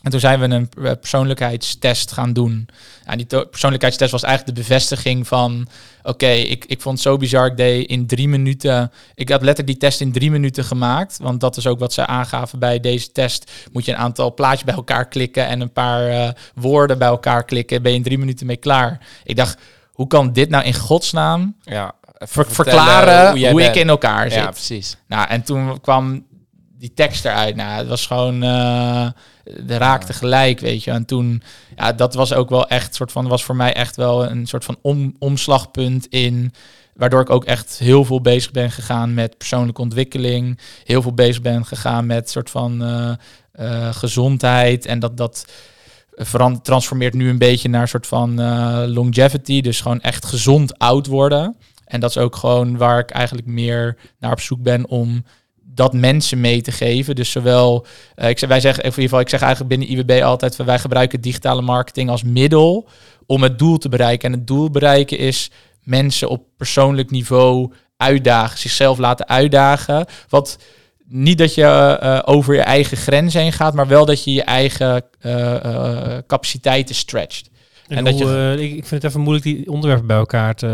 En toen zijn we een eh, persoonlijkheidstest gaan doen. Ja, die persoonlijkheidstest was eigenlijk de bevestiging van... Oké, ik, ik vond het zo bizar. Ik deed in drie minuten... Ik had letterlijk die test in drie minuten gemaakt. Want dat is ook wat ze aangaven bij deze test. Moet je een aantal plaatjes bij elkaar klikken... en een paar eh, woorden bij elkaar klikken. Ben je in drie minuten mee klaar. Ik dacht, hoe kan dit nou in godsnaam... ja. Ver- verklaren jij hoe, ik in elkaar zit? Ja, precies. Nou, en toen kwam die tekst eruit. Nou, het was gewoon... eh de raakte gelijk, weet je. En toen... Ja, dat was ook wel echt... soort van was voor mij echt wel een soort van om, omslagpunt in... Waardoor ik ook echt heel veel bezig ben gegaan met persoonlijke ontwikkeling. Heel veel bezig ben gegaan met soort van eh, eh, gezondheid. En dat dat transformeert nu een beetje naar een soort van longevity. Dus gewoon echt gezond oud worden. En dat is ook gewoon waar ik eigenlijk meer naar op zoek ben om dat mensen mee te geven. Dus zowel, eh, ik zeg, wij zeggen, in ieder geval, ik zeg eigenlijk binnen IWB altijd, van, wij gebruiken digitale marketing als middel om het doel te bereiken. En het doel bereiken is mensen op persoonlijk niveau uitdagen, zichzelf laten uitdagen. Wat niet dat je eh, over je eigen grens heen gaat, maar wel dat je je eigen eh, capaciteiten stretcht. En, En dat hoe, je- ik, ik vind het even moeilijk die onderwerpen bij elkaar te...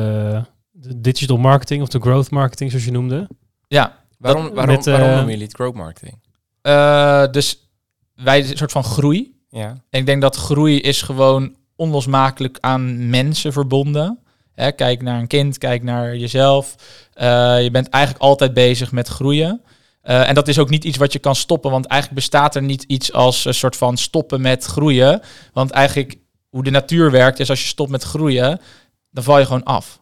de digital marketing of de growth marketing, zoals je noemde. Ja, Waarom, waarom, met, waarom eh, noemen jullie het growth marketing? eh, dus wij een soort van groei. Ja. En ik denk dat groei is gewoon onlosmakelijk aan mensen verbonden. Hè, kijk naar een kind, kijk naar jezelf. Eh, je bent eigenlijk altijd bezig met groeien. En dat is ook niet iets wat je kan stoppen, want eigenlijk bestaat er niet iets als een soort van stoppen met groeien. Want eigenlijk hoe de natuur werkt is als je stopt met groeien, dan val je gewoon af.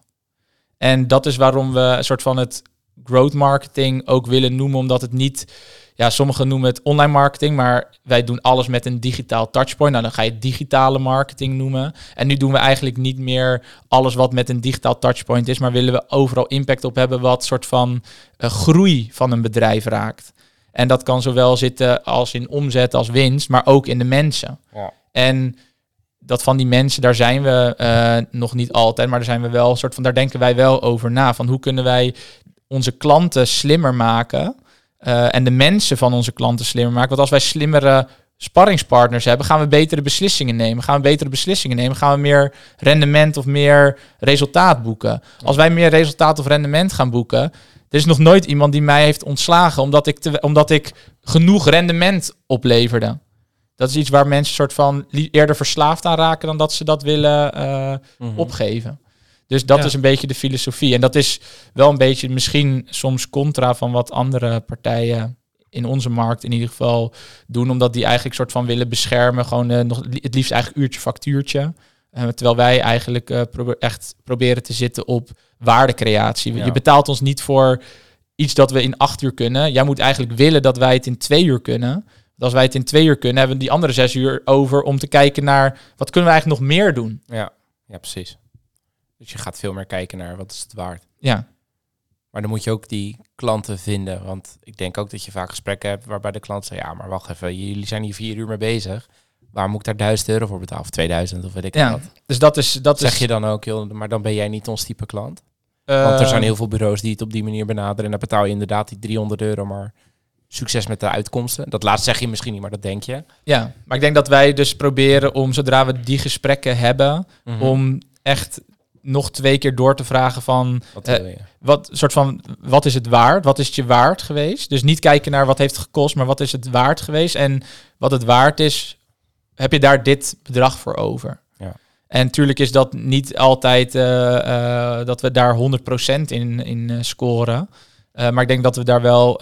En dat is waarom we een soort van het growth marketing ook willen noemen, omdat het niet, ja, sommigen noemen het online marketing, maar wij doen alles met een digitaal touchpoint. Nou, dan ga je digitale marketing noemen. En nu doen we eigenlijk niet meer alles wat met een digitaal touchpoint is, maar willen we overal impact op hebben wat soort van eh, groei van een bedrijf raakt. En dat kan zowel zitten als in omzet als winst, maar ook in de mensen. Ja. En dat van die mensen, daar zijn we eh, nog niet altijd, maar daar zijn we wel een soort van, daar denken wij wel over na. Van hoe kunnen wij onze klanten slimmer maken eh, en de mensen van onze klanten slimmer maken. Want als wij slimmere sparringspartners hebben, gaan we betere beslissingen nemen. Gaan we betere beslissingen nemen, gaan we meer rendement of meer resultaat boeken. Als wij meer resultaat of rendement gaan boeken, er is nog nooit iemand die mij heeft ontslagen omdat ik, te, omdat ik genoeg rendement opleverde. Dat is iets waar mensen soort van eerder verslaafd aan raken dan dat ze dat willen eh, Mhm. opgeven. Dus dat Ja. is een beetje de filosofie. En dat is wel een beetje misschien soms contra van wat andere partijen in onze markt in ieder geval doen. Omdat die eigenlijk soort van willen beschermen. Gewoon eh, nog het liefst eigenlijk uurtje factuurtje. Eh, terwijl wij eigenlijk eh, probe- echt proberen te zitten op waardecreatie. Ja. Je betaalt ons niet voor iets dat we in acht uur kunnen. Jij moet eigenlijk willen dat wij het in twee uur kunnen. Want als wij het in twee uur kunnen, hebben we die andere zes uur over om te kijken naar wat kunnen we eigenlijk nog meer doen. Ja, ja, precies. Dus je gaat veel meer kijken naar wat is het waard. Ja, Maar dan moet je ook die klanten vinden. Want ik denk ook dat je vaak gesprekken hebt waarbij de klant zegt... ja, maar wacht even, jullie zijn hier vier uur mee bezig. Waar moet ik daar 1000 euro voor betalen? Of 2000 of weet ik Ja, wat. dus dat is dat zeg is, je dan ook, joh, maar dan ben jij niet ons type klant? Want er zijn eh, heel veel bureaus die het op die manier benaderen. En dan betaal je inderdaad die 300 euro, maar succes met de uitkomsten. Dat laatste zeg je misschien niet, maar dat denk je. Ja, maar ik denk dat wij dus proberen om zodra we die gesprekken hebben, Mhm. om echt nog twee keer door te vragen van Wat eh, wat soort van wat is het waard? Wat is het je waard geweest? Dus niet kijken naar wat heeft het gekost, maar wat is het waard geweest? En wat het waard is, heb je daar dit bedrag voor over? Ja. En natuurlijk is dat niet altijd eh, eh, dat we daar 100% in, in scoren. Maar ik denk dat we daar wel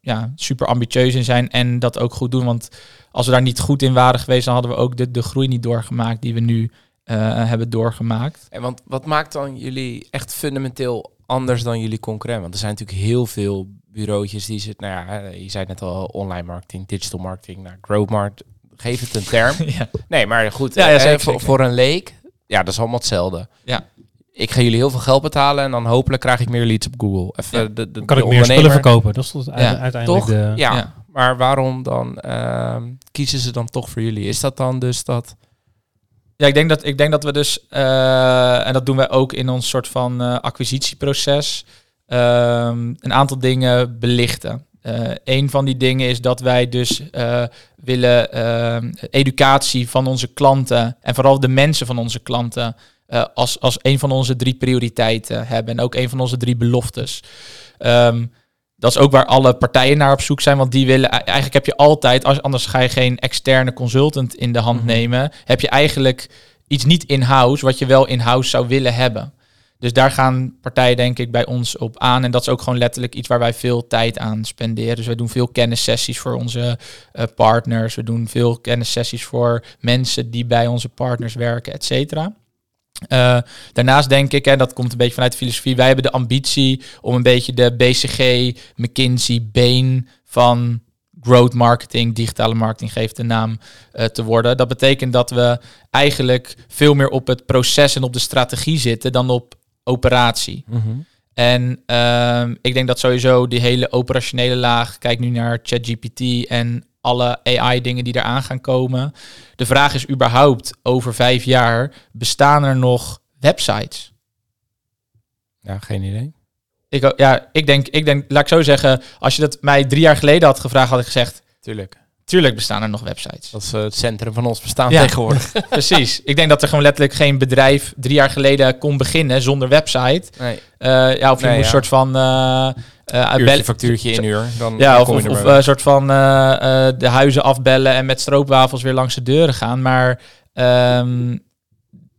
ja, super ambitieus in zijn en dat ook goed doen. Want als we daar niet goed in waren geweest, dan hadden we ook de, de groei niet doorgemaakt die we nu eh, hebben doorgemaakt. En want wat maakt dan jullie echt fundamenteel anders dan jullie concurrent? Want er zijn natuurlijk heel veel bureautjes die zitten, nou ja, je zei net al online marketing, digital marketing, nou, growth geef het een term. ja. Nee, maar goed, Ja, ja, eh, zeker, voor, een leek, ja, dat is allemaal hetzelfde. Ja. Ik ga jullie heel veel geld betalen en dan hopelijk krijg ik meer leads op Google. Even Ja. de, kan de ik meer spullen verkopen. Dat is tot uiteindelijk Toch? de... ja. Ja. maar waarom dan ehm, kiezen ze dan toch voor jullie? Is dat dan dus dat... Ja, ik denk dat, ik denk dat we dus, eh, en dat doen wij ook in ons soort van eh, acquisitieproces, ehm, een aantal dingen belichten. Eh een van die dingen is dat wij dus willen ehm, educatie van onze klanten en vooral de mensen van onze klanten als, als een van onze drie prioriteiten hebben en ook een van onze drie beloftes. Ehm, dat is ook waar alle partijen naar op zoek zijn, want die willen eigenlijk heb je altijd, als, anders ga je geen externe consultant in de hand Mhm. nemen, heb je eigenlijk iets niet in-house wat je wel in-house zou willen hebben. Dus daar gaan partijen denk ik bij ons op aan. En dat is ook gewoon letterlijk iets waar wij veel tijd aan spenderen. Dus wij doen veel kennissessies voor onze eh, partners. We doen veel kennissessies voor mensen die bij onze partners werken, et cetera. Eh, daarnaast denk ik, en dat komt een beetje vanuit de filosofie, wij hebben de ambitie om een beetje de BCG, McKinsey, Bain van growth marketing, digitale marketing geeft de naam eh, te worden. Dat betekent dat we eigenlijk veel meer op het proces en op de strategie zitten dan op operatie. En ehm, ik denk dat sowieso die hele operationele laag, kijk nu naar ChatGPT en alle AI-dingen die eraan gaan komen. De vraag is überhaupt over vijf jaar, bestaan er nog websites? Ja, geen idee. Ik, ja, ik denk, ik denk, laat ik zo zeggen, als je dat mij drie jaar geleden had gevraagd, had ik gezegd, Tuurlijk. tuurlijk bestaan er nog websites. Dat is eh, het centrum van ons bestaan Ja. tegenwoordig. Precies. Ik denk dat er gewoon letterlijk geen bedrijf drie jaar geleden kon beginnen zonder website. Nee, Eh, ja, of je Nee, moet een ja. soort van eh eh, uurtje, factuurtje in uur. Dan Ja, of, een soort van eh, eh, de huizen afbellen en met stroopwafels weer langs de deuren gaan. Maar ehm,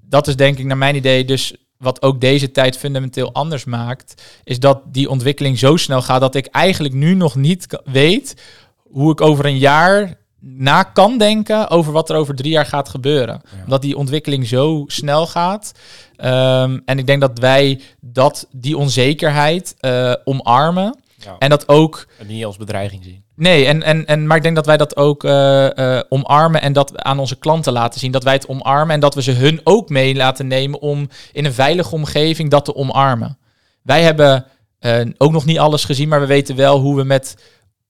dat is denk ik naar mijn idee dus wat ook deze tijd fundamenteel anders maakt, is dat die ontwikkeling zo snel gaat dat ik eigenlijk nu nog niet weet hoe ik over een jaar na kan denken over wat er over drie jaar gaat gebeuren. Ja. Omdat die ontwikkeling zo snel gaat. Ehm, en ik denk dat wij dat, die onzekerheid eh, omarmen. Ja. En dat ook En niet als bedreiging zien. Nee, en, en, en, maar ik denk dat wij dat ook eh, eh, omarmen en dat aan onze klanten laten zien. Dat wij het omarmen en dat we ze hun ook mee laten nemen om in een veilige omgeving dat te omarmen. Wij hebben ook nog niet alles gezien, maar we weten wel hoe we met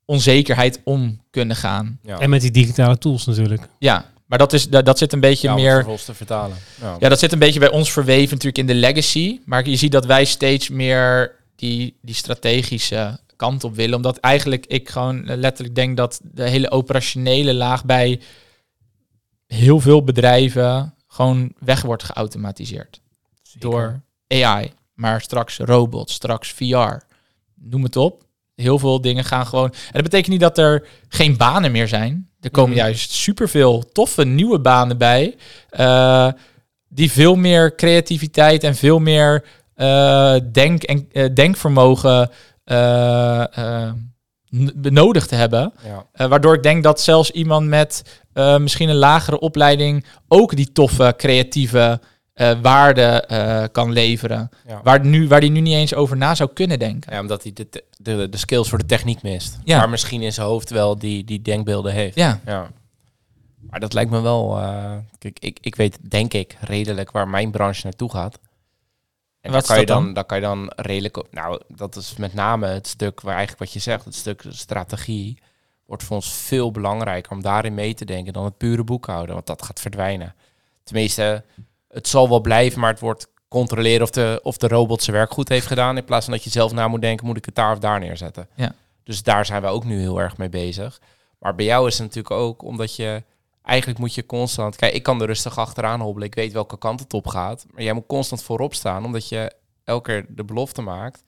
onzekerheid om kunnen gaan. Ja. En met die digitale tools natuurlijk. Ja, maar dat, is, dat, dat zit een beetje Ja, meer... te vertalen. Ja. Ja, dat zit een beetje bij ons verweven natuurlijk in de legacy. Maar je ziet dat wij steeds meer die, die strategische kant op willen. Omdat eigenlijk ik gewoon letterlijk denk dat de hele operationele laag bij heel veel bedrijven gewoon weg wordt geautomatiseerd. Zeker. Door AI. Maar straks robots, straks VR. Noem het op. Heel veel dingen gaan gewoon. En dat betekent niet dat er geen banen meer zijn. Er komen Mhm. juist superveel toffe nieuwe banen bij. Eh, die veel meer creativiteit en veel meer eh, denk en, eh, denkvermogen benodigd hebben. Ja. Waardoor ik denk dat zelfs iemand met misschien een lagere opleiding ook die toffe, creatieve eh waarden eh, kan leveren. Ja. Waar, nu, waar die nu niet eens over na zou kunnen denken. Ja, omdat hij de, de, de skills voor de techniek mist. Ja. Maar misschien in zijn hoofd wel die, die denkbeelden heeft. Ja, Ja. Maar dat lijkt me wel... eh, kijk, ik, ik weet, denk ik, redelijk waar mijn branche naartoe gaat. En Wat kan, je dan, daar kan je dan redelijk... op- Nou, dat is met name het stuk waar eigenlijk wat je zegt, het stuk strategie, wordt voor ons veel belangrijker om daarin mee te denken dan het pure boekhouden. Want dat gaat verdwijnen. Tenminste, het zal wel blijven, maar het wordt controleren of de, of de robot zijn werk goed heeft gedaan. In plaats van dat je zelf na moet denken, moet ik het daar of daar neerzetten. Ja. Dus daar zijn we ook nu heel erg mee bezig. Maar bij jou is het natuurlijk ook omdat je... Eigenlijk moet je constant... Kijk, ik kan er rustig achteraan hobbelen. Ik weet welke kant het op gaat. Maar jij moet constant voorop staan. Omdat je elke keer de belofte maakt...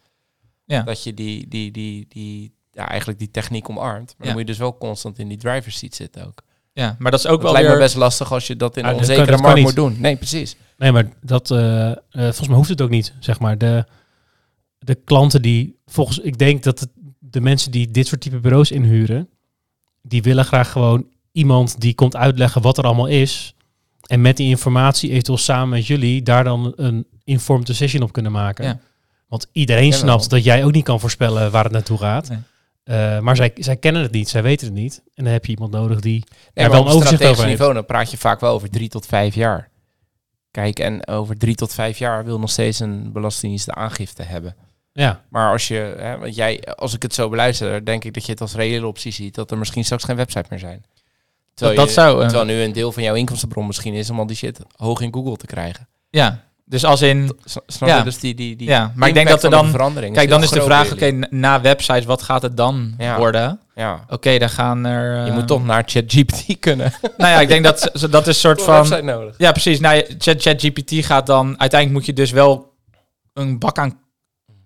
Ja. dat je die, die, die, die, ja, eigenlijk die techniek omarmt. Maar Ja. dan moet je dus wel constant in die driver's seat zitten ook. Ja, maar dat is ook Dat wel lijkt weer... me best lastig als je dat in Ah, een kan- onzekere kan markt niet. moet doen. Nee, precies. Nee, maar dat, eh, eh, volgens mij hoeft het ook niet, zeg maar. De, de klanten die, volgens, ik denk dat het, de mensen die dit soort type bureaus inhuren, die willen graag gewoon iemand die komt uitleggen wat er allemaal is. En met die informatie eventueel samen met jullie daar dan een informed decision op kunnen maken. Ja. Want iedereen snapt dat jij ook niet kan voorspellen waar het naartoe gaat. Nee. Eh, maar zij, zij kennen het niet, zij weten het niet. En dan heb je iemand nodig die Nee, er maar wel op een overzicht strategisch over heeft. niveau, dan praat je vaak wel over drie tot vijf jaar. Kijk, en over drie tot vijf jaar wil nog steeds een belastingdienst de aangifte hebben. Ja, Maar als je, hè, want jij, als ik het zo beluister, denk ik dat je het als reële optie ziet dat er misschien straks geen website meer zijn. dat, Terwijl, dat je- zou... eh, terwijl nu een deel van jouw inkomstenbron misschien is om al die shit hoog in Google te krijgen. ja, dus als in... Snap Ja. je? Dus die, die, die Ja, maar ik denk dat er dan... verandering Kijk, dan is de vraag, oké, na websites, wat gaat het dan Ja. worden? Ja. Oké, dan gaan er... Je eh, moet toch naar ChatGPT kunnen. Nou ja, ik denk dat dat is een soort van... website nodig. Ja, precies. Nou, ChatGPT gaat dan... Uiteindelijk moet je dus wel een bak aan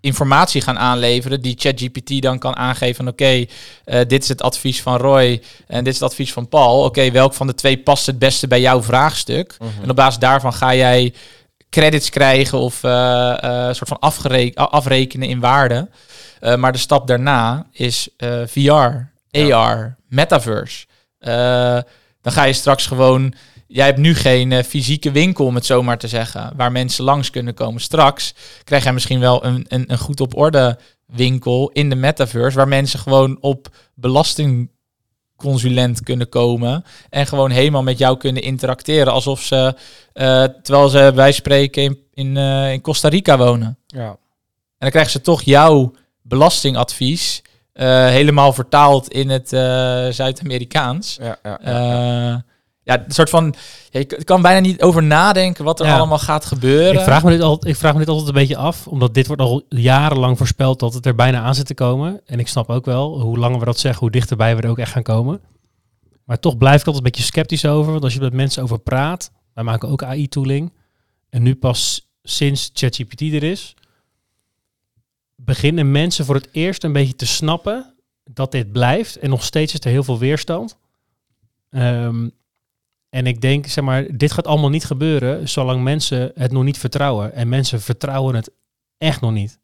informatie gaan aanleveren... die ChatGPT dan kan aangeven van... oké, eh, dit is het advies van Roy en dit is het advies van Paul. Oké, welk van de twee past het beste bij jouw vraagstuk? Mhm. En op basis daarvan ga jij credits krijgen of eh, eh, een soort van afrekenen in waarde. Eh, maar de stap daarna is VR, AR, metaverse. Dan ga je straks gewoon. Jij hebt nu geen fysieke winkel, om het zo maar te zeggen, waar mensen langs kunnen komen. Straks krijg jij misschien wel een, een, een goed op orde winkel in de metaverse, waar mensen gewoon op belastingconsulent kunnen komen en gewoon helemaal met jou kunnen interacteren, alsof ze, eh, terwijl ze bij spreken in, in, eh, in Costa Rica wonen. Ja. En dan krijgen ze toch jouw belastingadvies eh, helemaal vertaald in het Zuid-Amerikaans. Ja, ja, ja. Eh, ja, een soort van. ja, je k- kan bijna niet over nadenken wat er Ja. allemaal gaat gebeuren. Ik vraag, me dit al, ik vraag me dit altijd een beetje af, omdat dit wordt al jarenlang voorspeld dat het er bijna aan zit te komen. En ik snap ook wel, hoe langer we dat zeggen, hoe dichterbij we er ook echt gaan komen. Maar toch blijf ik altijd een beetje sceptisch over, want als je met mensen over praat, wij maken ook AI-tooling. En nu pas sinds ChatGPT er is, beginnen mensen voor het eerst een beetje te snappen dat dit blijft. En nog steeds is er heel veel weerstand. Ehm, en ik denk, zeg maar, dit gaat allemaal niet gebeuren zolang mensen het nog niet vertrouwen. En mensen vertrouwen het echt nog niet.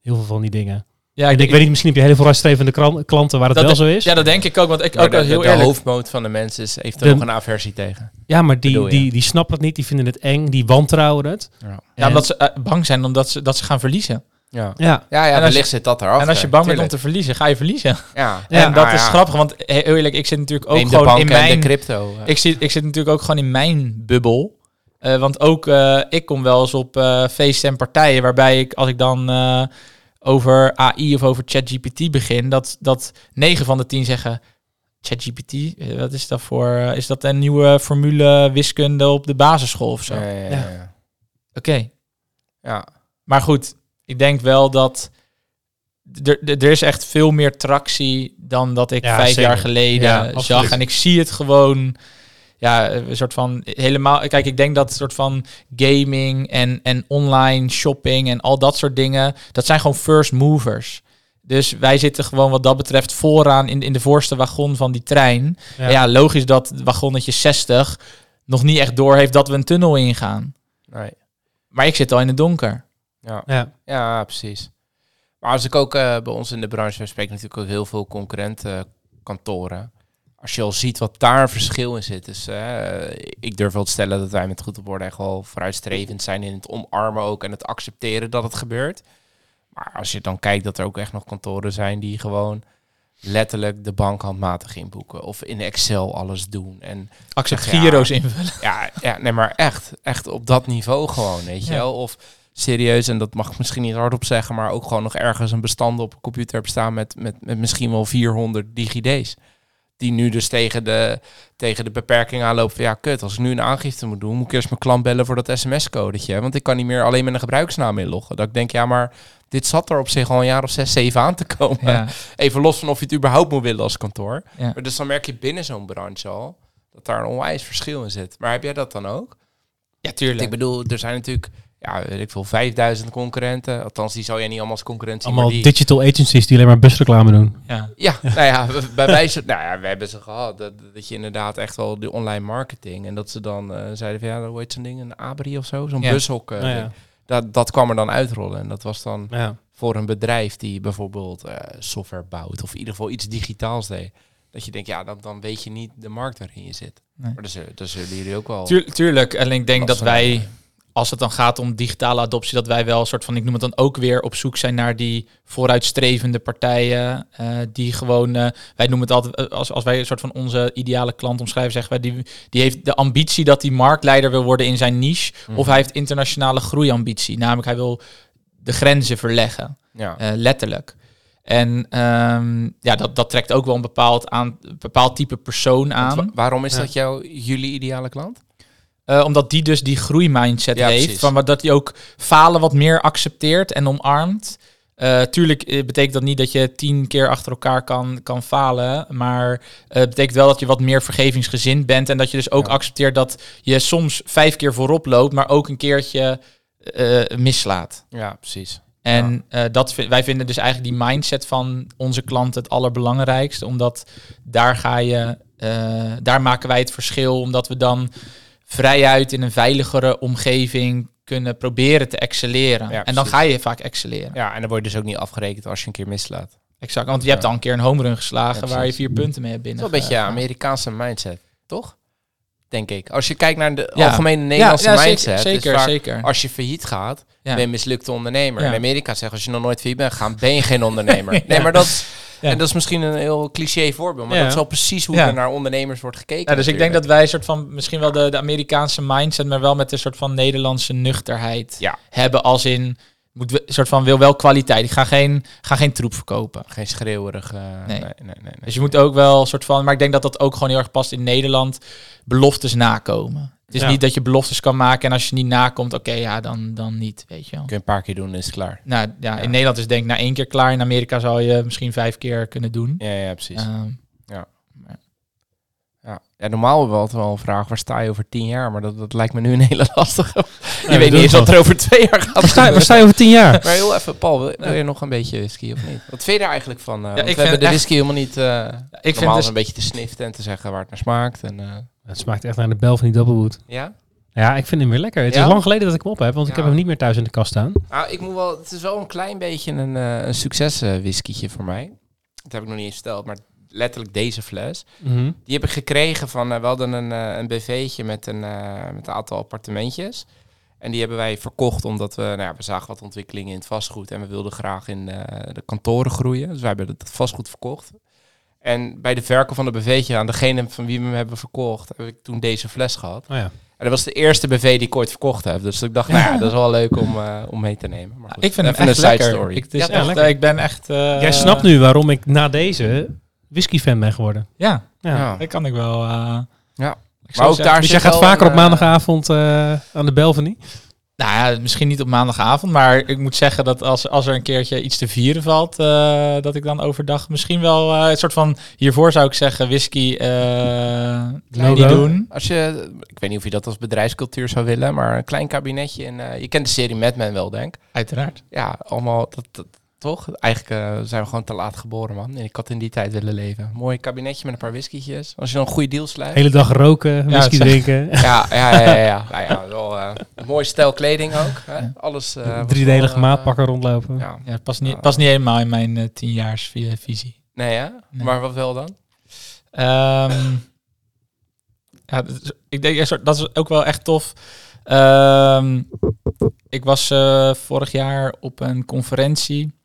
Heel veel van die dingen. ja, ik, weet niet, misschien heb je hele vooruitstrevende klanten waar het Dat wel zo is. Ja, dat denk ik ook. Want ik Maar ook de, heel de, de eerlijk. hoofdmoot van de mensen is, heeft er De- nog een aversie tegen. Ja, maar die, bedoel die, die snappen het niet, die vinden het eng, die wantrouwen het. Ja. Ja, En- omdat ze eh, bang zijn omdat ze, dat ze gaan verliezen. Ja, Ja, ja, wellicht je- zit dat eraf. en als je bang bent om te verliezen, ga je verliezen. Ja, en dat Ah, is ja. grappig, want he- heel eerlijk, ik zit natuurlijk ook Neem de gewoon in mijn... de crypto. eh. Ik zit, ik zit natuurlijk ook gewoon in mijn bubbel. Eh, want ook eh, ik kom wel eens op eh, feesten en partijen waarbij ik, als ik dan eh, over AI of over ChatGPT begin, dat, dat 9 van de 10 zeggen. ChatGPT, eh, wat is dat voor? eh, is dat een nieuwe formule wiskunde op de basisschool of zo? Ja, ja, ja, Ja. ja. Oké, Ja. maar goed, ik denk wel dat er, is echt veel meer tractie dan dat ik Ja, vijf zeker. jaar geleden Ja, zag. En ik zie het gewoon, ja, een soort van helemaal. Kijk, ik denk dat soort van gaming en, en online shopping en al dat soort dingen, dat zijn gewoon first movers. Dus wij zitten gewoon wat dat betreft vooraan in, in de voorste wagon van die trein. Ja, ja. logisch dat wagonnetje 60 nog niet echt door heeft dat we een tunnel ingaan. Nee. Maar ik zit al in het donker. Ja. Ja. Ja, precies. Maar als ik ook eh, bij ons in de branche, we spreken natuurlijk ook heel veel concurrentenkantoren. Als je al ziet wat daar een verschil in zit. Dus ik durf wel te stellen dat wij met goed op orde echt wel vooruitstrevend zijn in het omarmen ook en het accepteren dat het gebeurt. Maar als je dan kijkt dat er ook echt nog kantoren zijn die gewoon letterlijk de bank handmatig inboeken. Of in Excel alles doen. En Accept Ja. gyro's invullen. ja, ja, nee, maar echt, echt op dat niveau gewoon, weet je Ja. wel. Of serieus, en dat mag ik misschien niet hardop zeggen, maar ook gewoon nog ergens een bestand op een computer hebben staan met, met, met misschien wel 400 DigiD's. Die nu dus tegen de, tegen de beperking aanlopen van ja, kut, als ik nu een aangifte moet doen, moet ik eerst mijn klant bellen voor dat sms-codetje. Want ik kan niet meer alleen met een gebruiksnaam inloggen. Dat ik denk, ja, maar dit zat er op zich al een jaar of zes, zeven aan te komen. Ja. Even los van of je het überhaupt moet willen als kantoor. Ja. Maar dus dan merk je binnen zo'n branche al dat daar een onwijs verschil in zit. Maar heb jij dat dan ook? ja, tuurlijk. Ik bedoel, er zijn natuurlijk, ja, weet ik veel, 5000 concurrenten. Althans, die zou jij niet allemaal als concurrent zien. Allemaal die, digital agencies die alleen maar busreclame doen. ja. ja, nou ja, bij wijze, nou ja, we hebben ze gehad. Dat, dat je inderdaad echt wel de online marketing. En dat ze dan eh, zeiden van, ja, hoe heet zo'n ding? Een Abri of zo? Zo'n Ja. bushok. Nou ja. ding. dat, dat kwam er dan uitrollen. En dat was dan Ja. voor een bedrijf die bijvoorbeeld eh, software bouwt. Of in ieder geval iets digitaals deed. Dat je denkt, ja, dan, dan weet je niet de markt waarin je zit. Nee. Maar dat zullen, dat zullen jullie ook wel... Tuur- tuurlijk. En ik denk dat wij. Als het dan gaat om digitale adoptie, dat wij wel een soort van, ik noem het dan ook weer op zoek zijn naar die vooruitstrevende partijen. eh, die gewoon, eh, wij noemen het altijd, eh, als, als wij een soort van onze ideale klant omschrijven, zeggen wij, die, die heeft de ambitie dat hij marktleider wil worden in zijn niche. Mhm. Of hij heeft internationale groeiambitie. Namelijk, hij wil de grenzen verleggen. Ja. Letterlijk. En ehm, ja, dat, dat trekt ook wel een bepaald, aan, een bepaald type persoon aan. wa- waarom is Ja. dat jouw, jullie ideale klant? Eh, omdat die dus die groeimindset Ja, heeft. precies. Van wat dat hij ook falen wat meer accepteert en omarmt. Eh, tuurlijk eh, betekent dat niet dat je tien keer achter elkaar kan, kan falen. Maar het betekent wel dat je wat meer vergevingsgezind bent. En dat je dus ook Ja. accepteert dat je soms vijf keer voorop loopt, maar ook een keertje mislaat. Ja, precies. En dat wij vinden dus eigenlijk die mindset van onze klanten het allerbelangrijkste. Omdat daar ga je, daar maken wij het verschil. Omdat we dan vrijuit in een veiligere omgeving kunnen proberen te excelleren. Ja, en dan ga je vaak excelleren. Ja, en dan word je dus ook niet afgerekend als je een keer mislaat. Exact. Want je hebt al een keer een home run geslagen Ja, waar je vier punten mee hebt Dat is binnen. wel een beetje Amerikaanse mindset, toch? Denk ik. Als je kijkt naar de algemene Nederlandse mindset. Zeker, zeker. Als je failliet gaat, ben je een mislukte ondernemer. In Amerika zeggen als je nog nooit failliet bent gegaan, ben je geen ondernemer. Nee, maar dat. en dat is misschien een heel cliché voorbeeld. Maar dat is wel precies hoe er naar ondernemers wordt gekeken. Ja, dus ik denk dat wij een soort van misschien wel de, de Amerikaanse mindset, maar wel met een soort van Nederlandse nuchterheid hebben. Als in moet we- soort van wil wel kwaliteit. Ik ga geen, ga geen troep verkopen. Geen schreeuwerig... eh, Nee. nee. Nee, nee, nee, Dus je moet ook wel een soort van. Maar ik denk dat dat ook gewoon heel erg past in Nederland. Beloftes nakomen. Het is Ja. niet dat je beloftes kan maken en als je niet nakomt, oké, ja, dan, dan niet, weet je wel. Kun je een paar keer doen, is het klaar. Nou ja, Ja. in Nederland is het denk ik na één keer klaar. In Amerika zou je misschien vijf keer kunnen doen. Ja, ja, precies. Ehm, Ja. Ja, normaal hebben we altijd wel een vraag, waar sta je over tien jaar? Maar dat, dat lijkt me nu een hele lastige. je weet niet eens wel. wat er over twee jaar gaat Waar sta, waar sta je over tien jaar? Maar heel even, Paul, wil, wil je nog een beetje whisky of niet? Wat vind je er eigenlijk van? eh, want ik we hebben de echt- whisky helemaal niet... eh ik vind dus, een beetje te sniften en te zeggen waar het naar smaakt. En, eh, Het smaakt echt naar de bel van die Doublewood. ja? Ja, ik vind hem weer lekker. Het Ja? is lang geleden dat ik hem op heb, want ik heb hem niet meer thuis in de kast staan. Nou, ik moet wel... Het is wel een klein beetje een, eh een succes whiskytje voor mij. Dat heb ik nog niet eens verteld, maar letterlijk deze fles. Mhm. Die heb ik gekregen van, we hadden een, eh, een BV'tje met een, eh, met een aantal appartementjes. En die hebben wij verkocht omdat we, nou ja, we zagen wat ontwikkelingen in het vastgoed. En we wilden graag in eh, de kantoren groeien. Dus wij hebben het vastgoed verkocht. En bij de verkoop van de BV'tje aan degene van wie we hem hebben verkocht, heb ik toen deze fles gehad. Oh ja. En dat was de eerste BV die ik ooit verkocht heb. Dus ik dacht, nou ja, dat is wel leuk om, eh, om mee te nemen. Maar goed, ik vind hem echt een side lekker. story. Ik, het is Ja, echt, toch? lekker. ik ben echt... eh, Jij snapt nu waarom ik na deze whisky-fan ben geworden. Ja, Ja. Ja. dat kan ik wel. eh, Ja. ik zou Maar ook zeggen- daar Dus jij gaat vaker een, op maandagavond eh, aan de Belvenie? Nou ja, misschien niet op maandagavond, maar ik moet zeggen dat als, als er een keertje iets te vieren valt, eh, dat ik dan overdag misschien wel eh, een soort van, hiervoor zou ik zeggen, whisky eh Logo. niet doen. Als je, ik weet niet of je dat als bedrijfscultuur zou willen, maar een klein kabinetje. En, eh, je kent de serie Mad Men wel, denk ik. Uiteraard. Ja, allemaal, dat, dat, toch? Eigenlijk eh, zijn we gewoon te laat geboren, man. En ik had in die tijd willen leven. Mooi kabinetje met een paar whiskietjes. Als je dan een goede deal sluit. Hele dag roken, whisky drinken. Ja, ja, ja, ja. ja. Nou ja, wel eh, een mooi stijl kleding ook. Hè? Alles. eh, was Driedelige maatpakken rondlopen. Ja. Ja, past niet, past niet helemaal in mijn eh tienjaarsvisie. Nee, hè? Nee. Maar wat wel dan? Ehm ja, dat is- ik denk, ja, dat is ook wel echt tof. Ehm, ik was eh, vorig jaar op een conferentie.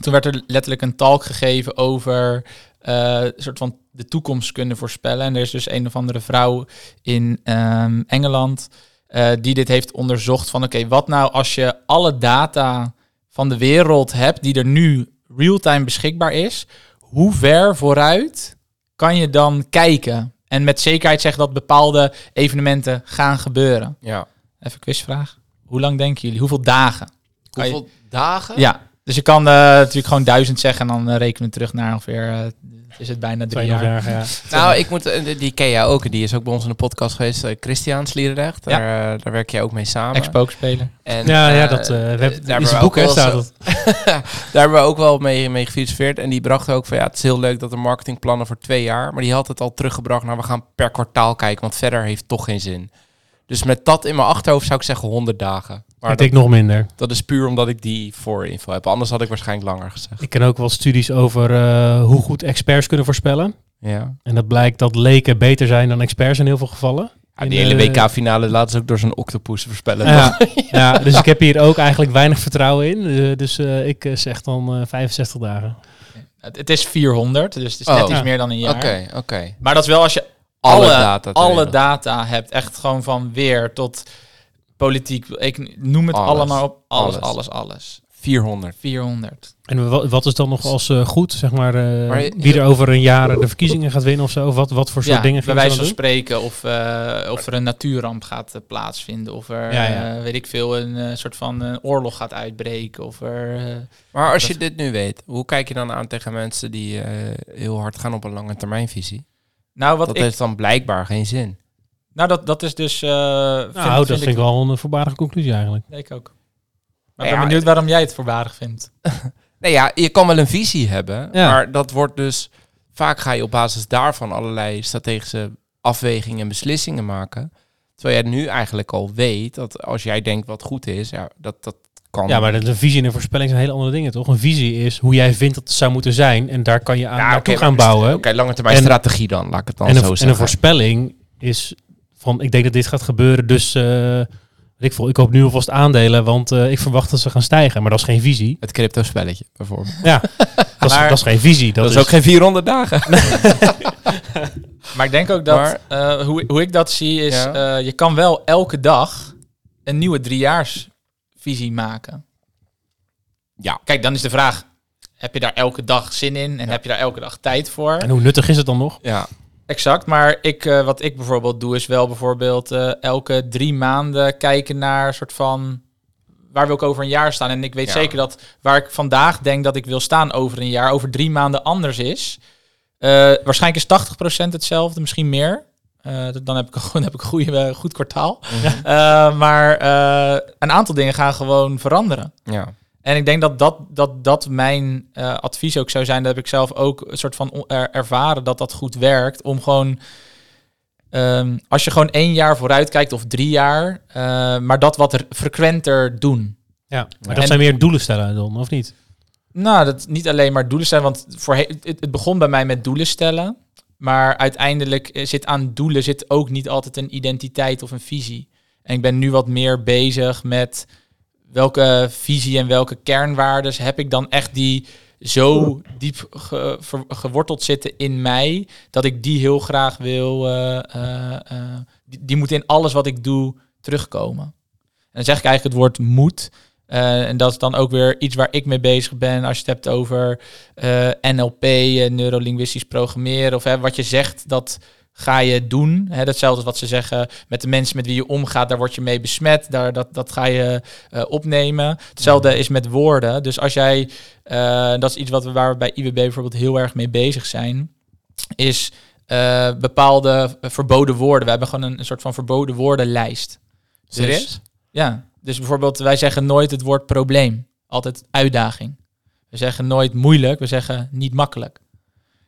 Toen werd er letterlijk een talk gegeven over eh, een soort van de toekomst kunnen voorspellen. En er is dus een of andere vrouw in ehm, Engeland eh, die dit heeft onderzocht van oké, wat nou als je alle data van de wereld hebt die er nu real-time beschikbaar is, hoe ver vooruit kan je dan kijken? En met zekerheid zeggen dat bepaalde evenementen gaan gebeuren. Ja. Even een quizvraag. Hoe lang denken jullie? Hoeveel dagen? Je- Hoeveel dagen? Ja, dus je kan eh, natuurlijk gewoon duizend zeggen en dan eh, rekenen we terug naar ongeveer, eh, is het bijna drie jaar. 2,5 jaar, ja. Nou, ik moet, die ken jij ook. Die is ook bij ons in de podcast geweest. Christian Sliedrecht. Daar, daar werk je ook mee samen. Ex-pokespeler. En, Ja, ja, dat, eh, we daar boek hè, staat het. daar hebben we ook wel mee, mee gefilosofeerd. En die bracht ook van ja, het is heel leuk dat er marketingplannen voor twee jaar. Maar die had het al teruggebracht naar we gaan per kwartaal kijken. Want verder heeft toch geen zin. Dus met dat in mijn achterhoofd zou ik zeggen 100 dagen. Maar ik dat, denk nog minder. dat is puur omdat ik die voorinfo heb. Anders had ik waarschijnlijk langer gezegd. Ik ken ook wel studies over eh, hoe goed experts kunnen voorspellen. Ja. En dat blijkt dat leken beter zijn dan experts in heel veel gevallen. Ja, die hele de- WK-finale laten ze ook door zo'n octopus voorspellen. Ja, ja, dus ik heb hier ook eigenlijk weinig vertrouwen in. Eh, dus eh, ik eh, zeg dan eh 65 dagen. Het, is 400, dus het is Oh. net iets Ja. meer dan een jaar. Oké, oké. Maar dat is wel als je Alle alle, data alle data hebt. Echt gewoon van weer tot politiek. Ik noem het Alles. allemaal op. Alles, Alles. alles, alles. 400. 400. En wa- wat is dan nog als eh, goed, zeg maar, eh, Maar je- wie er over een jaar de verkiezingen gaat winnen of zo? Of wat, wat voor soort Ja, dingen bij wijze dan van spreken of, eh, of er een natuurramp gaat plaatsvinden. Of er, Ja, ja. eh, weet ik veel, een eh, soort van eh, oorlog gaat uitbreken. Of er... Maar als Dat- je dit nu weet, hoe kijk je dan aan tegen mensen die eh, heel hard gaan op een lange termijnvisie? nou, wat Dat ik, heeft dan blijkbaar geen zin. Nou dat, dat is dus... eh vind, Nou, dat vind ik wel een voorbarige conclusie eigenlijk. Nee, ik ook. Maar Ja, ik ben benieuwd waarom jij het voorbarig vindt. Nee, ja, je kan wel een visie hebben, Ja. maar dat wordt dus... Vaak ga je op basis daarvan allerlei strategische afwegingen en beslissingen maken. Terwijl jij nu eigenlijk al weet dat als jij denkt wat goed is, ja, dat, dat kan. Ja, maar de visie en de voorspelling zijn hele andere dingen, toch? Een visie is hoe jij vindt dat het zou moeten zijn. En daar kan je aan Ja, naartoe gaan bouwen. Oké, lange termijn En- strategie dan, laat ik het dan en, zo een, en een zeggen. voorspelling is van, ik denk dat dit gaat gebeuren, dus eh, ik, veel, ik koop nu alvast aandelen, want eh, ik verwacht dat ze gaan stijgen. Maar dat is geen visie. Het crypto spelletje, bijvoorbeeld. Ja, dat, is, Maar- dat is geen visie. Dat, Dat, is ook geen 400 dagen. Maar ik denk ook dat, Maar- eh, hoe, hoe ik dat zie, is Ja. eh, je kan wel elke dag een nieuwe driejaarsvisie maken. Ja. Kijk, dan is de vraag, heb je daar elke dag zin in en Ja. heb je daar elke dag tijd voor? En hoe nuttig is het dan nog? Ja, Exact, maar ik, eh, wat ik bijvoorbeeld doe, is wel bijvoorbeeld eh, elke drie maanden kijken naar een soort van waar wil ik over een jaar staan. En ik weet Ja. zeker dat waar ik vandaag denk dat ik wil staan over een jaar, over drie maanden anders is. Eh, waarschijnlijk is 80% hetzelfde, misschien meer. Dan heb ik gewoon heb ik een goed kwartaal. Eh, maar een aantal dingen gaan gewoon veranderen. ja. En ik denk dat dat, dat, dat mijn eh, advies ook zou zijn. Dat heb ik zelf ook een soort van er- ervaren dat dat goed werkt. Om gewoon, ehm, als je gewoon één jaar vooruit kijkt of drie jaar, eh, maar dat wat er frequenter doen. Ja, maar En- dat zijn meer doelen stellen dan, of niet? Nou, dat niet alleen maar doelen stellen, want voor het, het begon bij mij met doelen stellen. Maar uiteindelijk eh, zit aan doelen zit ook niet altijd een identiteit of een visie. En ik ben nu wat meer bezig met welke visie en welke kernwaarden heb ik dan echt die zo diep ge- ver- geworteld zitten in mij, dat ik die heel graag wil, eh, eh, eh, die, die moeten in alles wat ik doe terugkomen. En dan zeg ik eigenlijk het woord moed. Eh, en dat is dan ook weer iets waar ik mee bezig ben als je het hebt over NLP, neurolinguistisch programmeren. Of wat je zegt, dat ga je doen. Hè, datzelfde wat ze zeggen met de mensen met wie je omgaat, daar word je mee besmet. Daar, dat, dat ga je eh, opnemen. Hetzelfde is met woorden. Dus als jij, eh, dat is iets wat we, waar we bij IWB bijvoorbeeld heel erg mee bezig zijn, is eh, bepaalde verboden woorden. We hebben gewoon een, een soort van verboden woordenlijst. Dus- Serieus? ja, dus bijvoorbeeld wij zeggen nooit het woord probleem, altijd uitdaging. We zeggen nooit moeilijk, we zeggen niet makkelijk.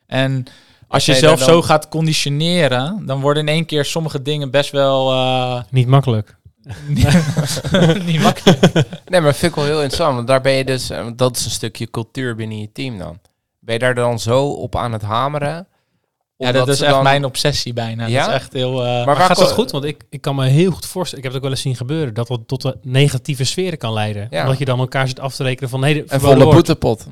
En als je zelf dan- zo gaat conditioneren, dan worden in één keer sommige dingen best wel eh, Niet makkelijk. niet makkelijk. Nee, maar vind ik wel heel interessant. Want daar ben je dus, eh, dat is een stukje cultuur binnen je team dan. Ben je daar dan zo op aan het hameren? Ja, dat is echt dan- mijn obsessie bijna. Ja? Dat is echt heel... eh, Maar Maar waar gaat dat goed? Want ik, ik kan me heel goed voorstellen, ik heb het ook wel eens zien gebeuren, dat dat tot een negatieve sferen kan leiden. Ja. Omdat je dan elkaar zit af te rekenen van nee, de Een verboden volle boetepot.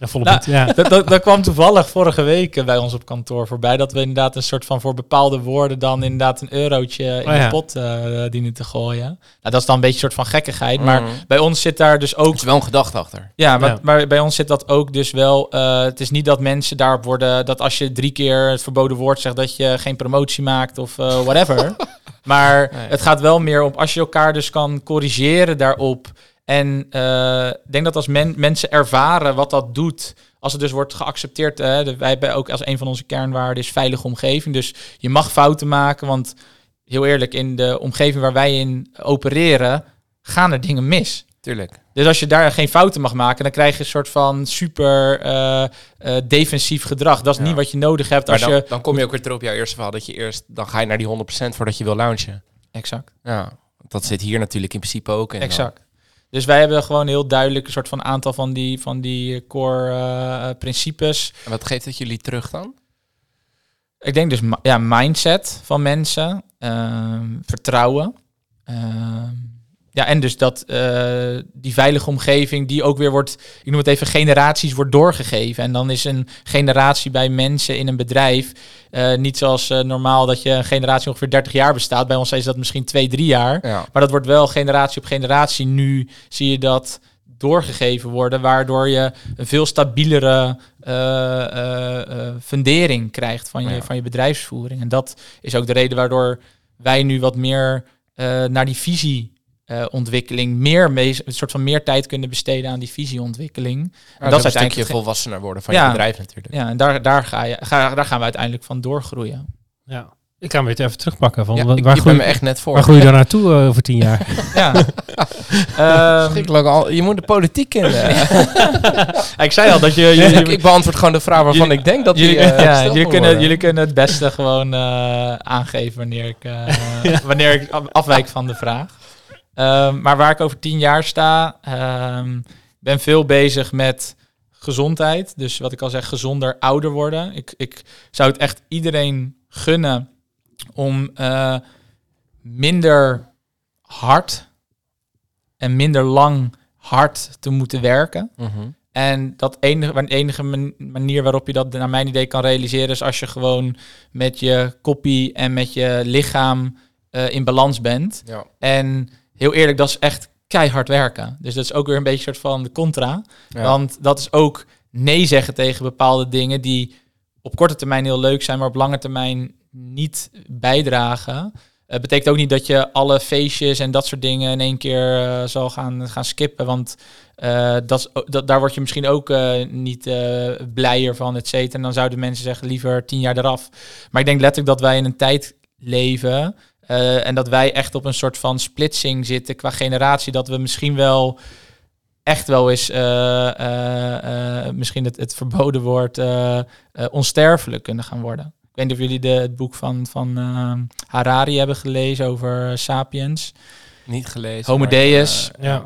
Ja, volle Nou, ja. dat, dat, dat kwam toevallig vorige week eh, bij ons op kantoor voorbij. Dat we inderdaad een soort van voor bepaalde woorden dan inderdaad een eurotje in Oh ja. de pot eh, dienen te gooien. Nou, dat is dan een beetje een soort van gekkigheid. Maar Mm. bij ons zit daar dus ook Er is wel een gedachte achter. Ja, maar, Ja. maar bij ons zit dat ook dus wel. eh, het is niet dat mensen daarop worden. dat als je drie keer het verboden woord zegt. dat je geen promotie maakt of whatever. maar Nee. het gaat wel meer om. als je elkaar dus kan corrigeren daarop. En eh, ik denk dat als men, mensen ervaren wat dat doet. Als het dus wordt geaccepteerd. De- wij hebben ook als een van onze kernwaarden is veilige omgeving. Dus je mag fouten maken. Want heel eerlijk, in de omgeving waar wij in opereren. gaan er dingen mis. Tuurlijk. Dus als je daar geen fouten mag maken, dan krijg je een soort van super eh, eh, defensief gedrag. Dat is Ja. niet wat je nodig hebt Maar als dan, je... dan kom je ook weer terug op jouw eerste verhaal. Dat je eerst, dan ga je naar die 100% voordat je wil launchen. Exact, Ja, dat zit hier natuurlijk in principe ook in. exact. Dus wij hebben gewoon heel duidelijk een soort van aantal van die, van die core eh, principes. En wat geeft het jullie terug dan? Ik denk dus ja, mindset van mensen, ehm, vertrouwen. ehm, ja, en dus dat eh, die veilige omgeving die ook weer wordt, ik noem het even generaties, wordt doorgegeven. En dan is een generatie bij mensen in een bedrijf eh, niet zoals eh, normaal dat je een generatie ongeveer 30 jaar bestaat. Bij ons is dat misschien 2, 3 jaar. Ja. Maar dat wordt wel generatie op generatie. Nu zie je dat doorgegeven worden, waardoor je een veel stabielere fundering krijgt van je, Ja. van je bedrijfsvoering. En dat is ook de reden waardoor wij nu wat meer naar die visieontwikkeling meer mee, een soort van meer tijd kunnen besteden aan die visieontwikkeling. dat is uiteindelijk een stukje volwassener worden van Ja. je bedrijf natuurlijk. Ja, en daar, daar, ga je, ga, daar gaan we uiteindelijk van doorgroeien. ja. Ik ga hem weer even terugpakken. Van, Ja, ik, waar, je groei, me echt net voor. waar groei je dan naartoe eh, over tien jaar? Ja. Ehm, Verschrikkelijk al. Je moet de politiek in. eh. ik zei al dat je... ik, jullie- ik beantwoord gewoon de vraag waarvan Jullie- ik denk dat die jullie, eh, ja, jullie, kunnen, jullie kunnen het beste gewoon eh, aangeven wanneer ik, eh, wanneer ik af- afwijk van de vraag. Ehm, maar waar ik over tien jaar sta, ehm ben veel bezig met gezondheid. Dus wat ik al zeg, gezonder ouder worden. Ik, ik zou het echt iedereen gunnen om eh, minder hard en minder lang hard te moeten werken. Mhm. En dat enige, de enige man- manier waarop je dat naar mijn idee kan realiseren is als je gewoon met je koppie en met je lichaam eh, in balans bent. Ja. En heel eerlijk, dat is echt keihard werken. Dus dat is ook weer een beetje een soort van de contra. Ja. Want dat is ook nee zeggen tegen bepaalde dingen die op korte termijn heel leuk zijn, maar op lange termijn niet bijdragen. Het betekent ook niet dat je alle feestjes en dat soort dingen in één keer eh, zal gaan, gaan skippen. Want eh, dat, dat, daar word je misschien ook eh, niet eh, blijer van, et cetera. En dan zouden mensen zeggen liever tien jaar eraf. Maar ik denk letterlijk dat wij in een tijd leven. Eh, en dat wij echt op een soort van splitsing zitten qua generatie. Dat we misschien wel echt wel eens eh, eh, eh, misschien het, het verboden woord onsterfelijk kunnen gaan worden. Ik weet niet of jullie de, het boek van, van Harari hebben gelezen over Sapiens. Niet gelezen. Homo maar, Deus. eh, Ja.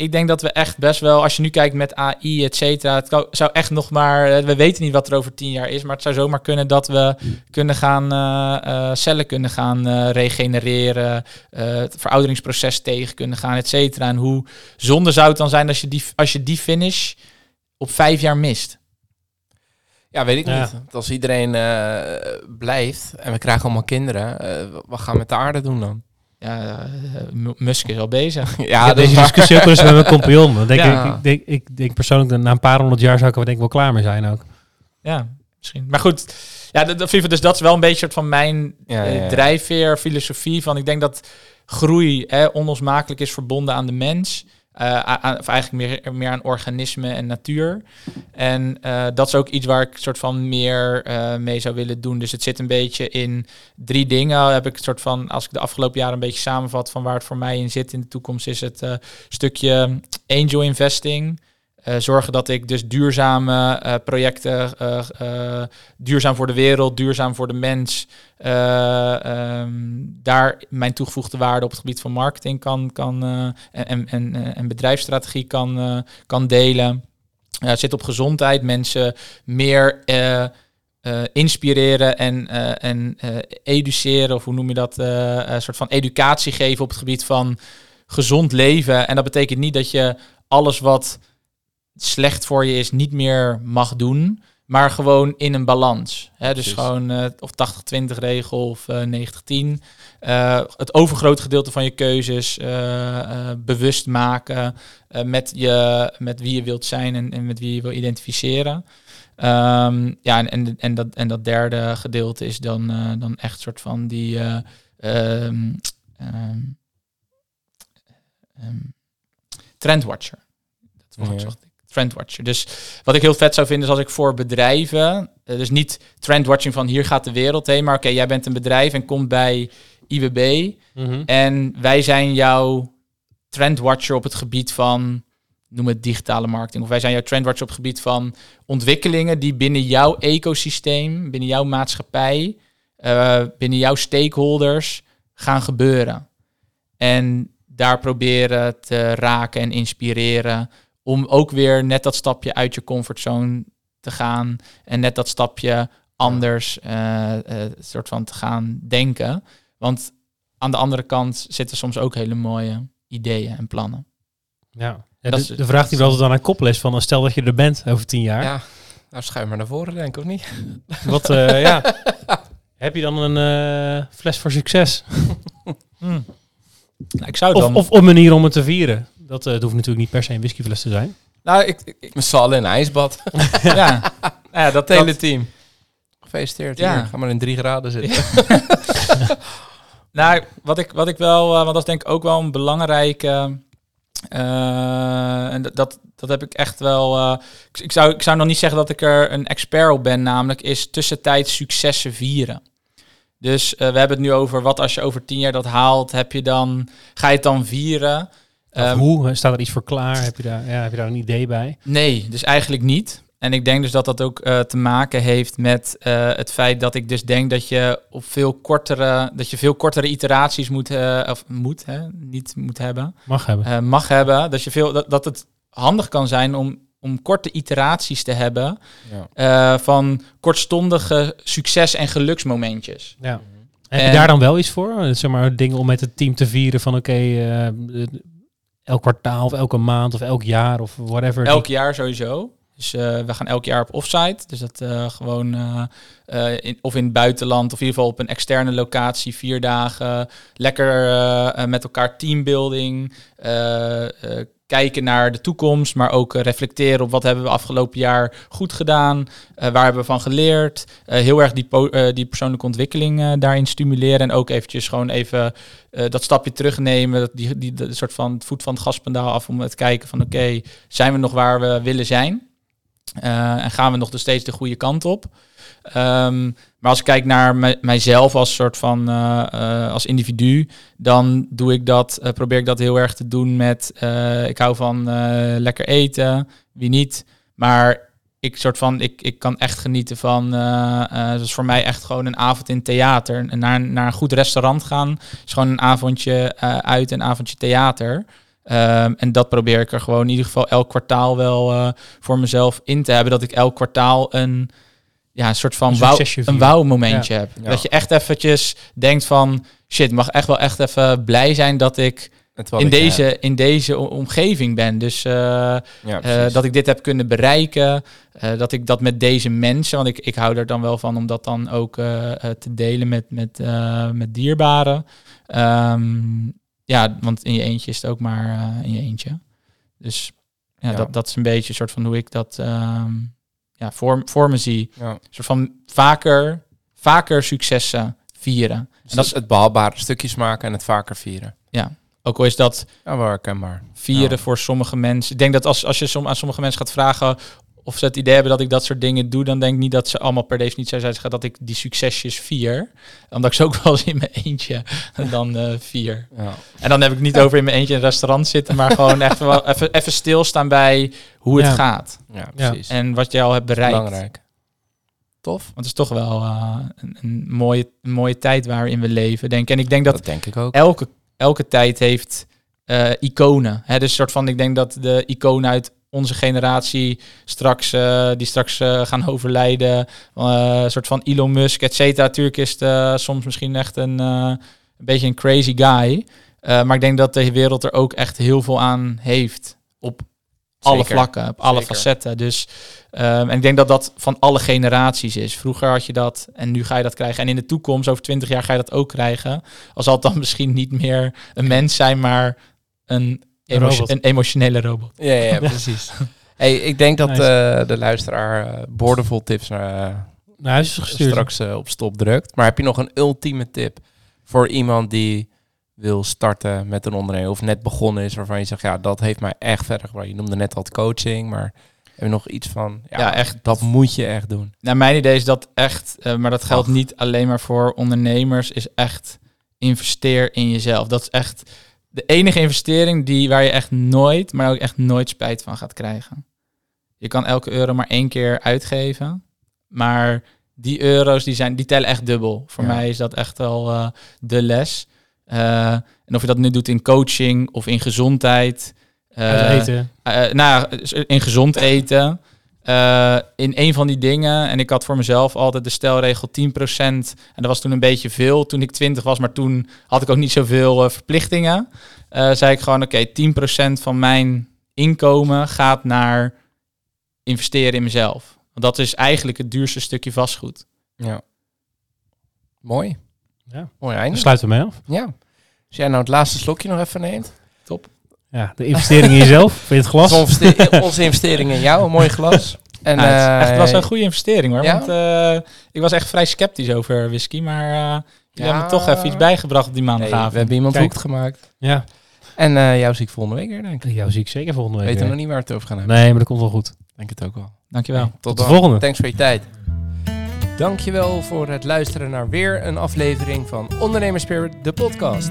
Ik denk dat we echt best wel, als je nu kijkt met AI, et cetera, het zou echt nog maar, eh, we weten niet wat er over tien jaar is, maar het zou zomaar kunnen dat we kunnen gaan, eh, eh, cellen kunnen gaan regenereren, eh, het verouderingsproces tegen kunnen gaan, et cetera. En hoe zonde zou het dan zijn als je die, als je die finish op vijf jaar mist? Ja, weet ik Ja. niet. Want Als iedereen eh, blijft en we krijgen allemaal kinderen, wat gaan we met de aarde doen dan? Ja, eh, Musk is al bezig. Ja, deze discussie ook eens met mijn compagnon. Dan denk Ja. ik, ik, denk, ik denk persoonlijk dat na een paar honderd jaar zou ik er denk ik wel klaar mee zijn ook. Ja, misschien. Maar goed, ja, dat, dat, dus dat is wel een beetje soort van mijn Ja, eh, ja, ja. drijfveer, filosofie. Van ik denk dat groei hè, onlosmakelijk is verbonden aan de mens. Eh, aan, of eigenlijk meer, meer aan organismen en natuur. En eh, dat is ook iets waar ik soort van meer eh, mee zou willen doen. Dus het zit een beetje in drie dingen. Heb ik een soort van, als ik de afgelopen jaren een beetje samenvat van waar het voor mij in zit in de toekomst, is het stukje angel investing. Eh, zorgen dat ik dus duurzame eh, projecten, eh, duurzaam voor de wereld, duurzaam voor de mens, eh, ehm, daar mijn toegevoegde waarde op het gebied van marketing kan, kan en, en, en, bedrijfsstrategie kan, kan delen. Het zit op gezondheid, mensen meer inspireren en, en educeren, of hoe noem je dat, een soort van educatie geven op het gebied van gezond leven. En dat betekent niet dat je alles wat slecht voor je is niet meer mag doen, maar gewoon in een balans. Hè? Dus Precies. gewoon eh, of 80-20 regel of eh 90-10. Eh, het overgrote gedeelte van je keuzes bewust maken met, je, met wie je wilt zijn en, en met wie je wil identificeren. Ehm, ja, en, en, en, dat, en dat derde gedeelte is dan, eh, dan echt soort van die ehm, ehm, trendwatcher. Dat woord Ja. Trendwatcher. Dus wat ik heel vet zou vinden is als ik voor bedrijven, eh, dus niet trendwatching van hier gaat de wereld heen, maar oké, jij bent een bedrijf en komt bij IWB Mhm. en wij zijn jouw trendwatcher op het gebied van, noem het digitale marketing. Of wij zijn jouw trendwatcher op het gebied van ontwikkelingen die binnen jouw ecosysteem, binnen jouw maatschappij, eh, binnen jouw stakeholders gaan gebeuren. En daar proberen te raken en inspireren om ook weer net dat stapje uit je comfortzone te gaan en net dat stapje anders eh, eh, soort van te gaan denken. Want aan de andere kant zitten soms ook hele mooie ideeën en plannen. Ja. Ja, Dat de, is- de vraag die we altijd aan aan koppelen is van, eh, stel dat je er bent over tien jaar. Ja, nou schuif maar naar voren denk ik, of niet? Wat, eh, ja. Heb je dan een eh, fles voor succes? Nou, ik zou het Of, of een manier om het te vieren? Dat eh, het hoeft natuurlijk niet per se een whiskyfles te zijn. nou, ik, ik- ik- Met z'n allen in een ijsbad. ja. Nou ja, dat, Het hele dat, team. Gefeliciteerd. Ja. Ja. Ga maar in drie graden zitten. nou, wat ik, wat ik wel, eh, want dat is denk ik ook wel een belangrijke. eh, en dat, dat, heb ik echt wel. eh, ik, ik, zou, ik zou nog niet zeggen dat ik er een expert op ben, namelijk is tussentijds successen vieren. Dus eh, we hebben het nu over wat als je over tien jaar dat haalt, heb je dan, ga je het dan vieren? Ehm, hoe? Staat er iets voor klaar? Heb je daar, ja, heb je daar een idee bij? Nee, dus eigenlijk niet. En ik denk dus dat dat ook eh, te maken heeft met eh, het feit dat ik dus denk dat je op veel kortere, dat je veel kortere iteraties moet, eh, of moet, hè, niet moet hebben, Mag hebben. eh, mag hebben. Dat je veel, dat, dat het handig kan zijn om, om korte iteraties te hebben Ja. eh, van kortstondige succes- en geluksmomentjes. Ja. Heb En- je daar dan wel iets voor? Zeg maar dingen om met het team te vieren van oké, elk kwartaal of elke maand of elk jaar of whatever. Elk jaar sowieso. Dus eh, we gaan elk jaar op offsite. Dus dat eh, gewoon eh, in, of in het buitenland of in ieder geval op een externe locatie, vier dagen. Lekker met elkaar teambuilding. Kijken naar de toekomst, maar ook eh, reflecteren op wat hebben we afgelopen jaar goed gedaan. eh, waar hebben we van geleerd. Eh, heel erg die, die persoonlijke ontwikkeling daarin stimuleren. En ook eventjes gewoon even dat stapje terugnemen. Dat die, die, de soort van het voet van het gaspedaal af om te kijken van oké, zijn we nog waar we willen zijn? En gaan we nog steeds de goede kant op? Ehm, maar als ik kijk naar mij- mijzelf als soort van eh, eh, als individu, dan doe ik dat, eh, probeer ik dat heel erg te doen met ik hou van lekker eten, wie niet. Maar ik soort van ik, ik kan echt genieten van. dat is voor mij echt gewoon een avond in theater. En naar, naar een goed restaurant gaan is gewoon een avondje uit, een avondje theater. Ehm, en dat probeer ik er gewoon in ieder geval elk kwartaal wel voor mezelf in te hebben. Dat ik elk kwartaal een, ja, een soort van Een wauw momentje heb. Ja. Dat je echt eventjes denkt van shit, mag echt wel echt even blij zijn dat ik in ik heb. deze, in deze omgeving ben. Dus eh, Ja, eh, dat ik dit heb kunnen bereiken. eh, dat ik dat met deze mensen, want ik, ik hou er dan wel van om dat dan ook te delen met, met, eh, met dierbaren. Ehm, ja, want in je eentje is het ook maar in je eentje. Dus ja, Ja. Dat, dat is een beetje een soort van hoe ik dat ehm, ja, voor, voor me zie. ja. Soort van vaker, vaker successen vieren. Dus dat dat is- het behapbare stukjes maken en het vaker vieren. Ook al is dat Ja, herkenbaar. vieren Ja. voor sommige mensen. Ik denk dat als, als je som, aan sommige mensen gaat vragen of ze het idee hebben dat ik dat soort dingen doe, dan denk ik niet dat ze allemaal per definitie zijn dat ik die succesjes vier. Omdat ik ze ook wel eens in mijn eentje dan eh, vier. Ja. En dan heb ik niet over in mijn eentje in een restaurant zitten, maar gewoon echt wel even, even stilstaan bij hoe het Ja. gaat. ja, precies. En wat jij al hebt bereikt. Belangrijk. Tof. Want het is toch wel eh, een, een, mooie, een mooie tijd waarin we leven, denk ik. En ik denk dat Dat denk ik ook. elke, elke tijd heeft eh, iconen. Hè? Dus soort van, ik denk dat de iconen uit onze generatie straks, eh, die straks eh, gaan overlijden, eh, een soort van Elon Musk, et cetera. Natuurlijk is het soms misschien echt een, een beetje een crazy guy. Maar ik denk dat de wereld er ook echt heel veel aan heeft. Op alle Zeker. vlakken, op alle Zeker. facetten. Dus, ehm, en ik denk dat dat van alle generaties is. Vroeger had je dat en nu ga je dat krijgen. En in de toekomst, over twintig jaar, ga je dat ook krijgen. Al zal het dan misschien niet meer een mens zijn, maar een, emo- een emotionele robot. Ja, ja, precies. Hey, ik denk dat Nice. eh, de luisteraar eh, boordevol tips naar, eh, Naar huis is gestuurd. straks op stop drukt. Maar heb je nog een ultieme tip voor iemand die wil starten met een onderneming of net begonnen is, waarvan je zegt, ja, dat heeft mij echt verder gebracht. Je noemde net al het coaching, maar heb je nog iets van, ja, Ja, echt. dat moet je echt doen. Naar mijn idee is dat echt, eh, maar dat geldt Ach. niet alleen maar voor ondernemers, is echt investeer in jezelf. Dat is echt de enige investering die, waar je echt nooit, maar ook echt nooit spijt van gaat krijgen. Je kan elke euro maar één keer uitgeven, maar die euro's die zijn, die tellen echt dubbel. Voor Ja. mij is dat echt wel eh, de les. Eh, en of je dat nu doet in coaching of in gezondheid. eh, eten. nou, in gezond eten. Eh, in een van die dingen. En ik had voor mezelf altijd de stelregel 10%. En dat was toen een beetje veel toen ik 20 was. Maar toen had ik ook niet zoveel eh, verplichtingen. Eh, zei ik gewoon, oké, 10% van mijn inkomen gaat naar investeren in mezelf. Want dat is eigenlijk het duurste stukje vastgoed. Ja. Mooi. Ja. Mooi einde. sluiten we mee af. Ja. Als jij nou het laatste slokje nog even neemt. Ja, de investering in jezelf. Vind je het glas? Onze investe- onze investering in jou, een mooi glas. En, het, echt, eh, het was een goede investering hoor. ja? Want eh, ik was echt vrij sceptisch over whisky. Maar eh jullie Ja. hebben me toch even iets bijgebracht op die nee, maandagavond. we hebben iemand Kijk. hoekt gemaakt. Ja. En eh jou zie ik volgende week weer, denk ik. Jou zie ik zeker volgende We week. weten weer. nog niet waar we het over gaan hebben. Nee, maar dat komt wel goed. Denk het ook wel. Dankjewel. Tot, Tot de dan. volgende. Thanks voor je tijd. Dankjewel voor het luisteren naar weer een aflevering van Ondernemers Spirit, de podcast.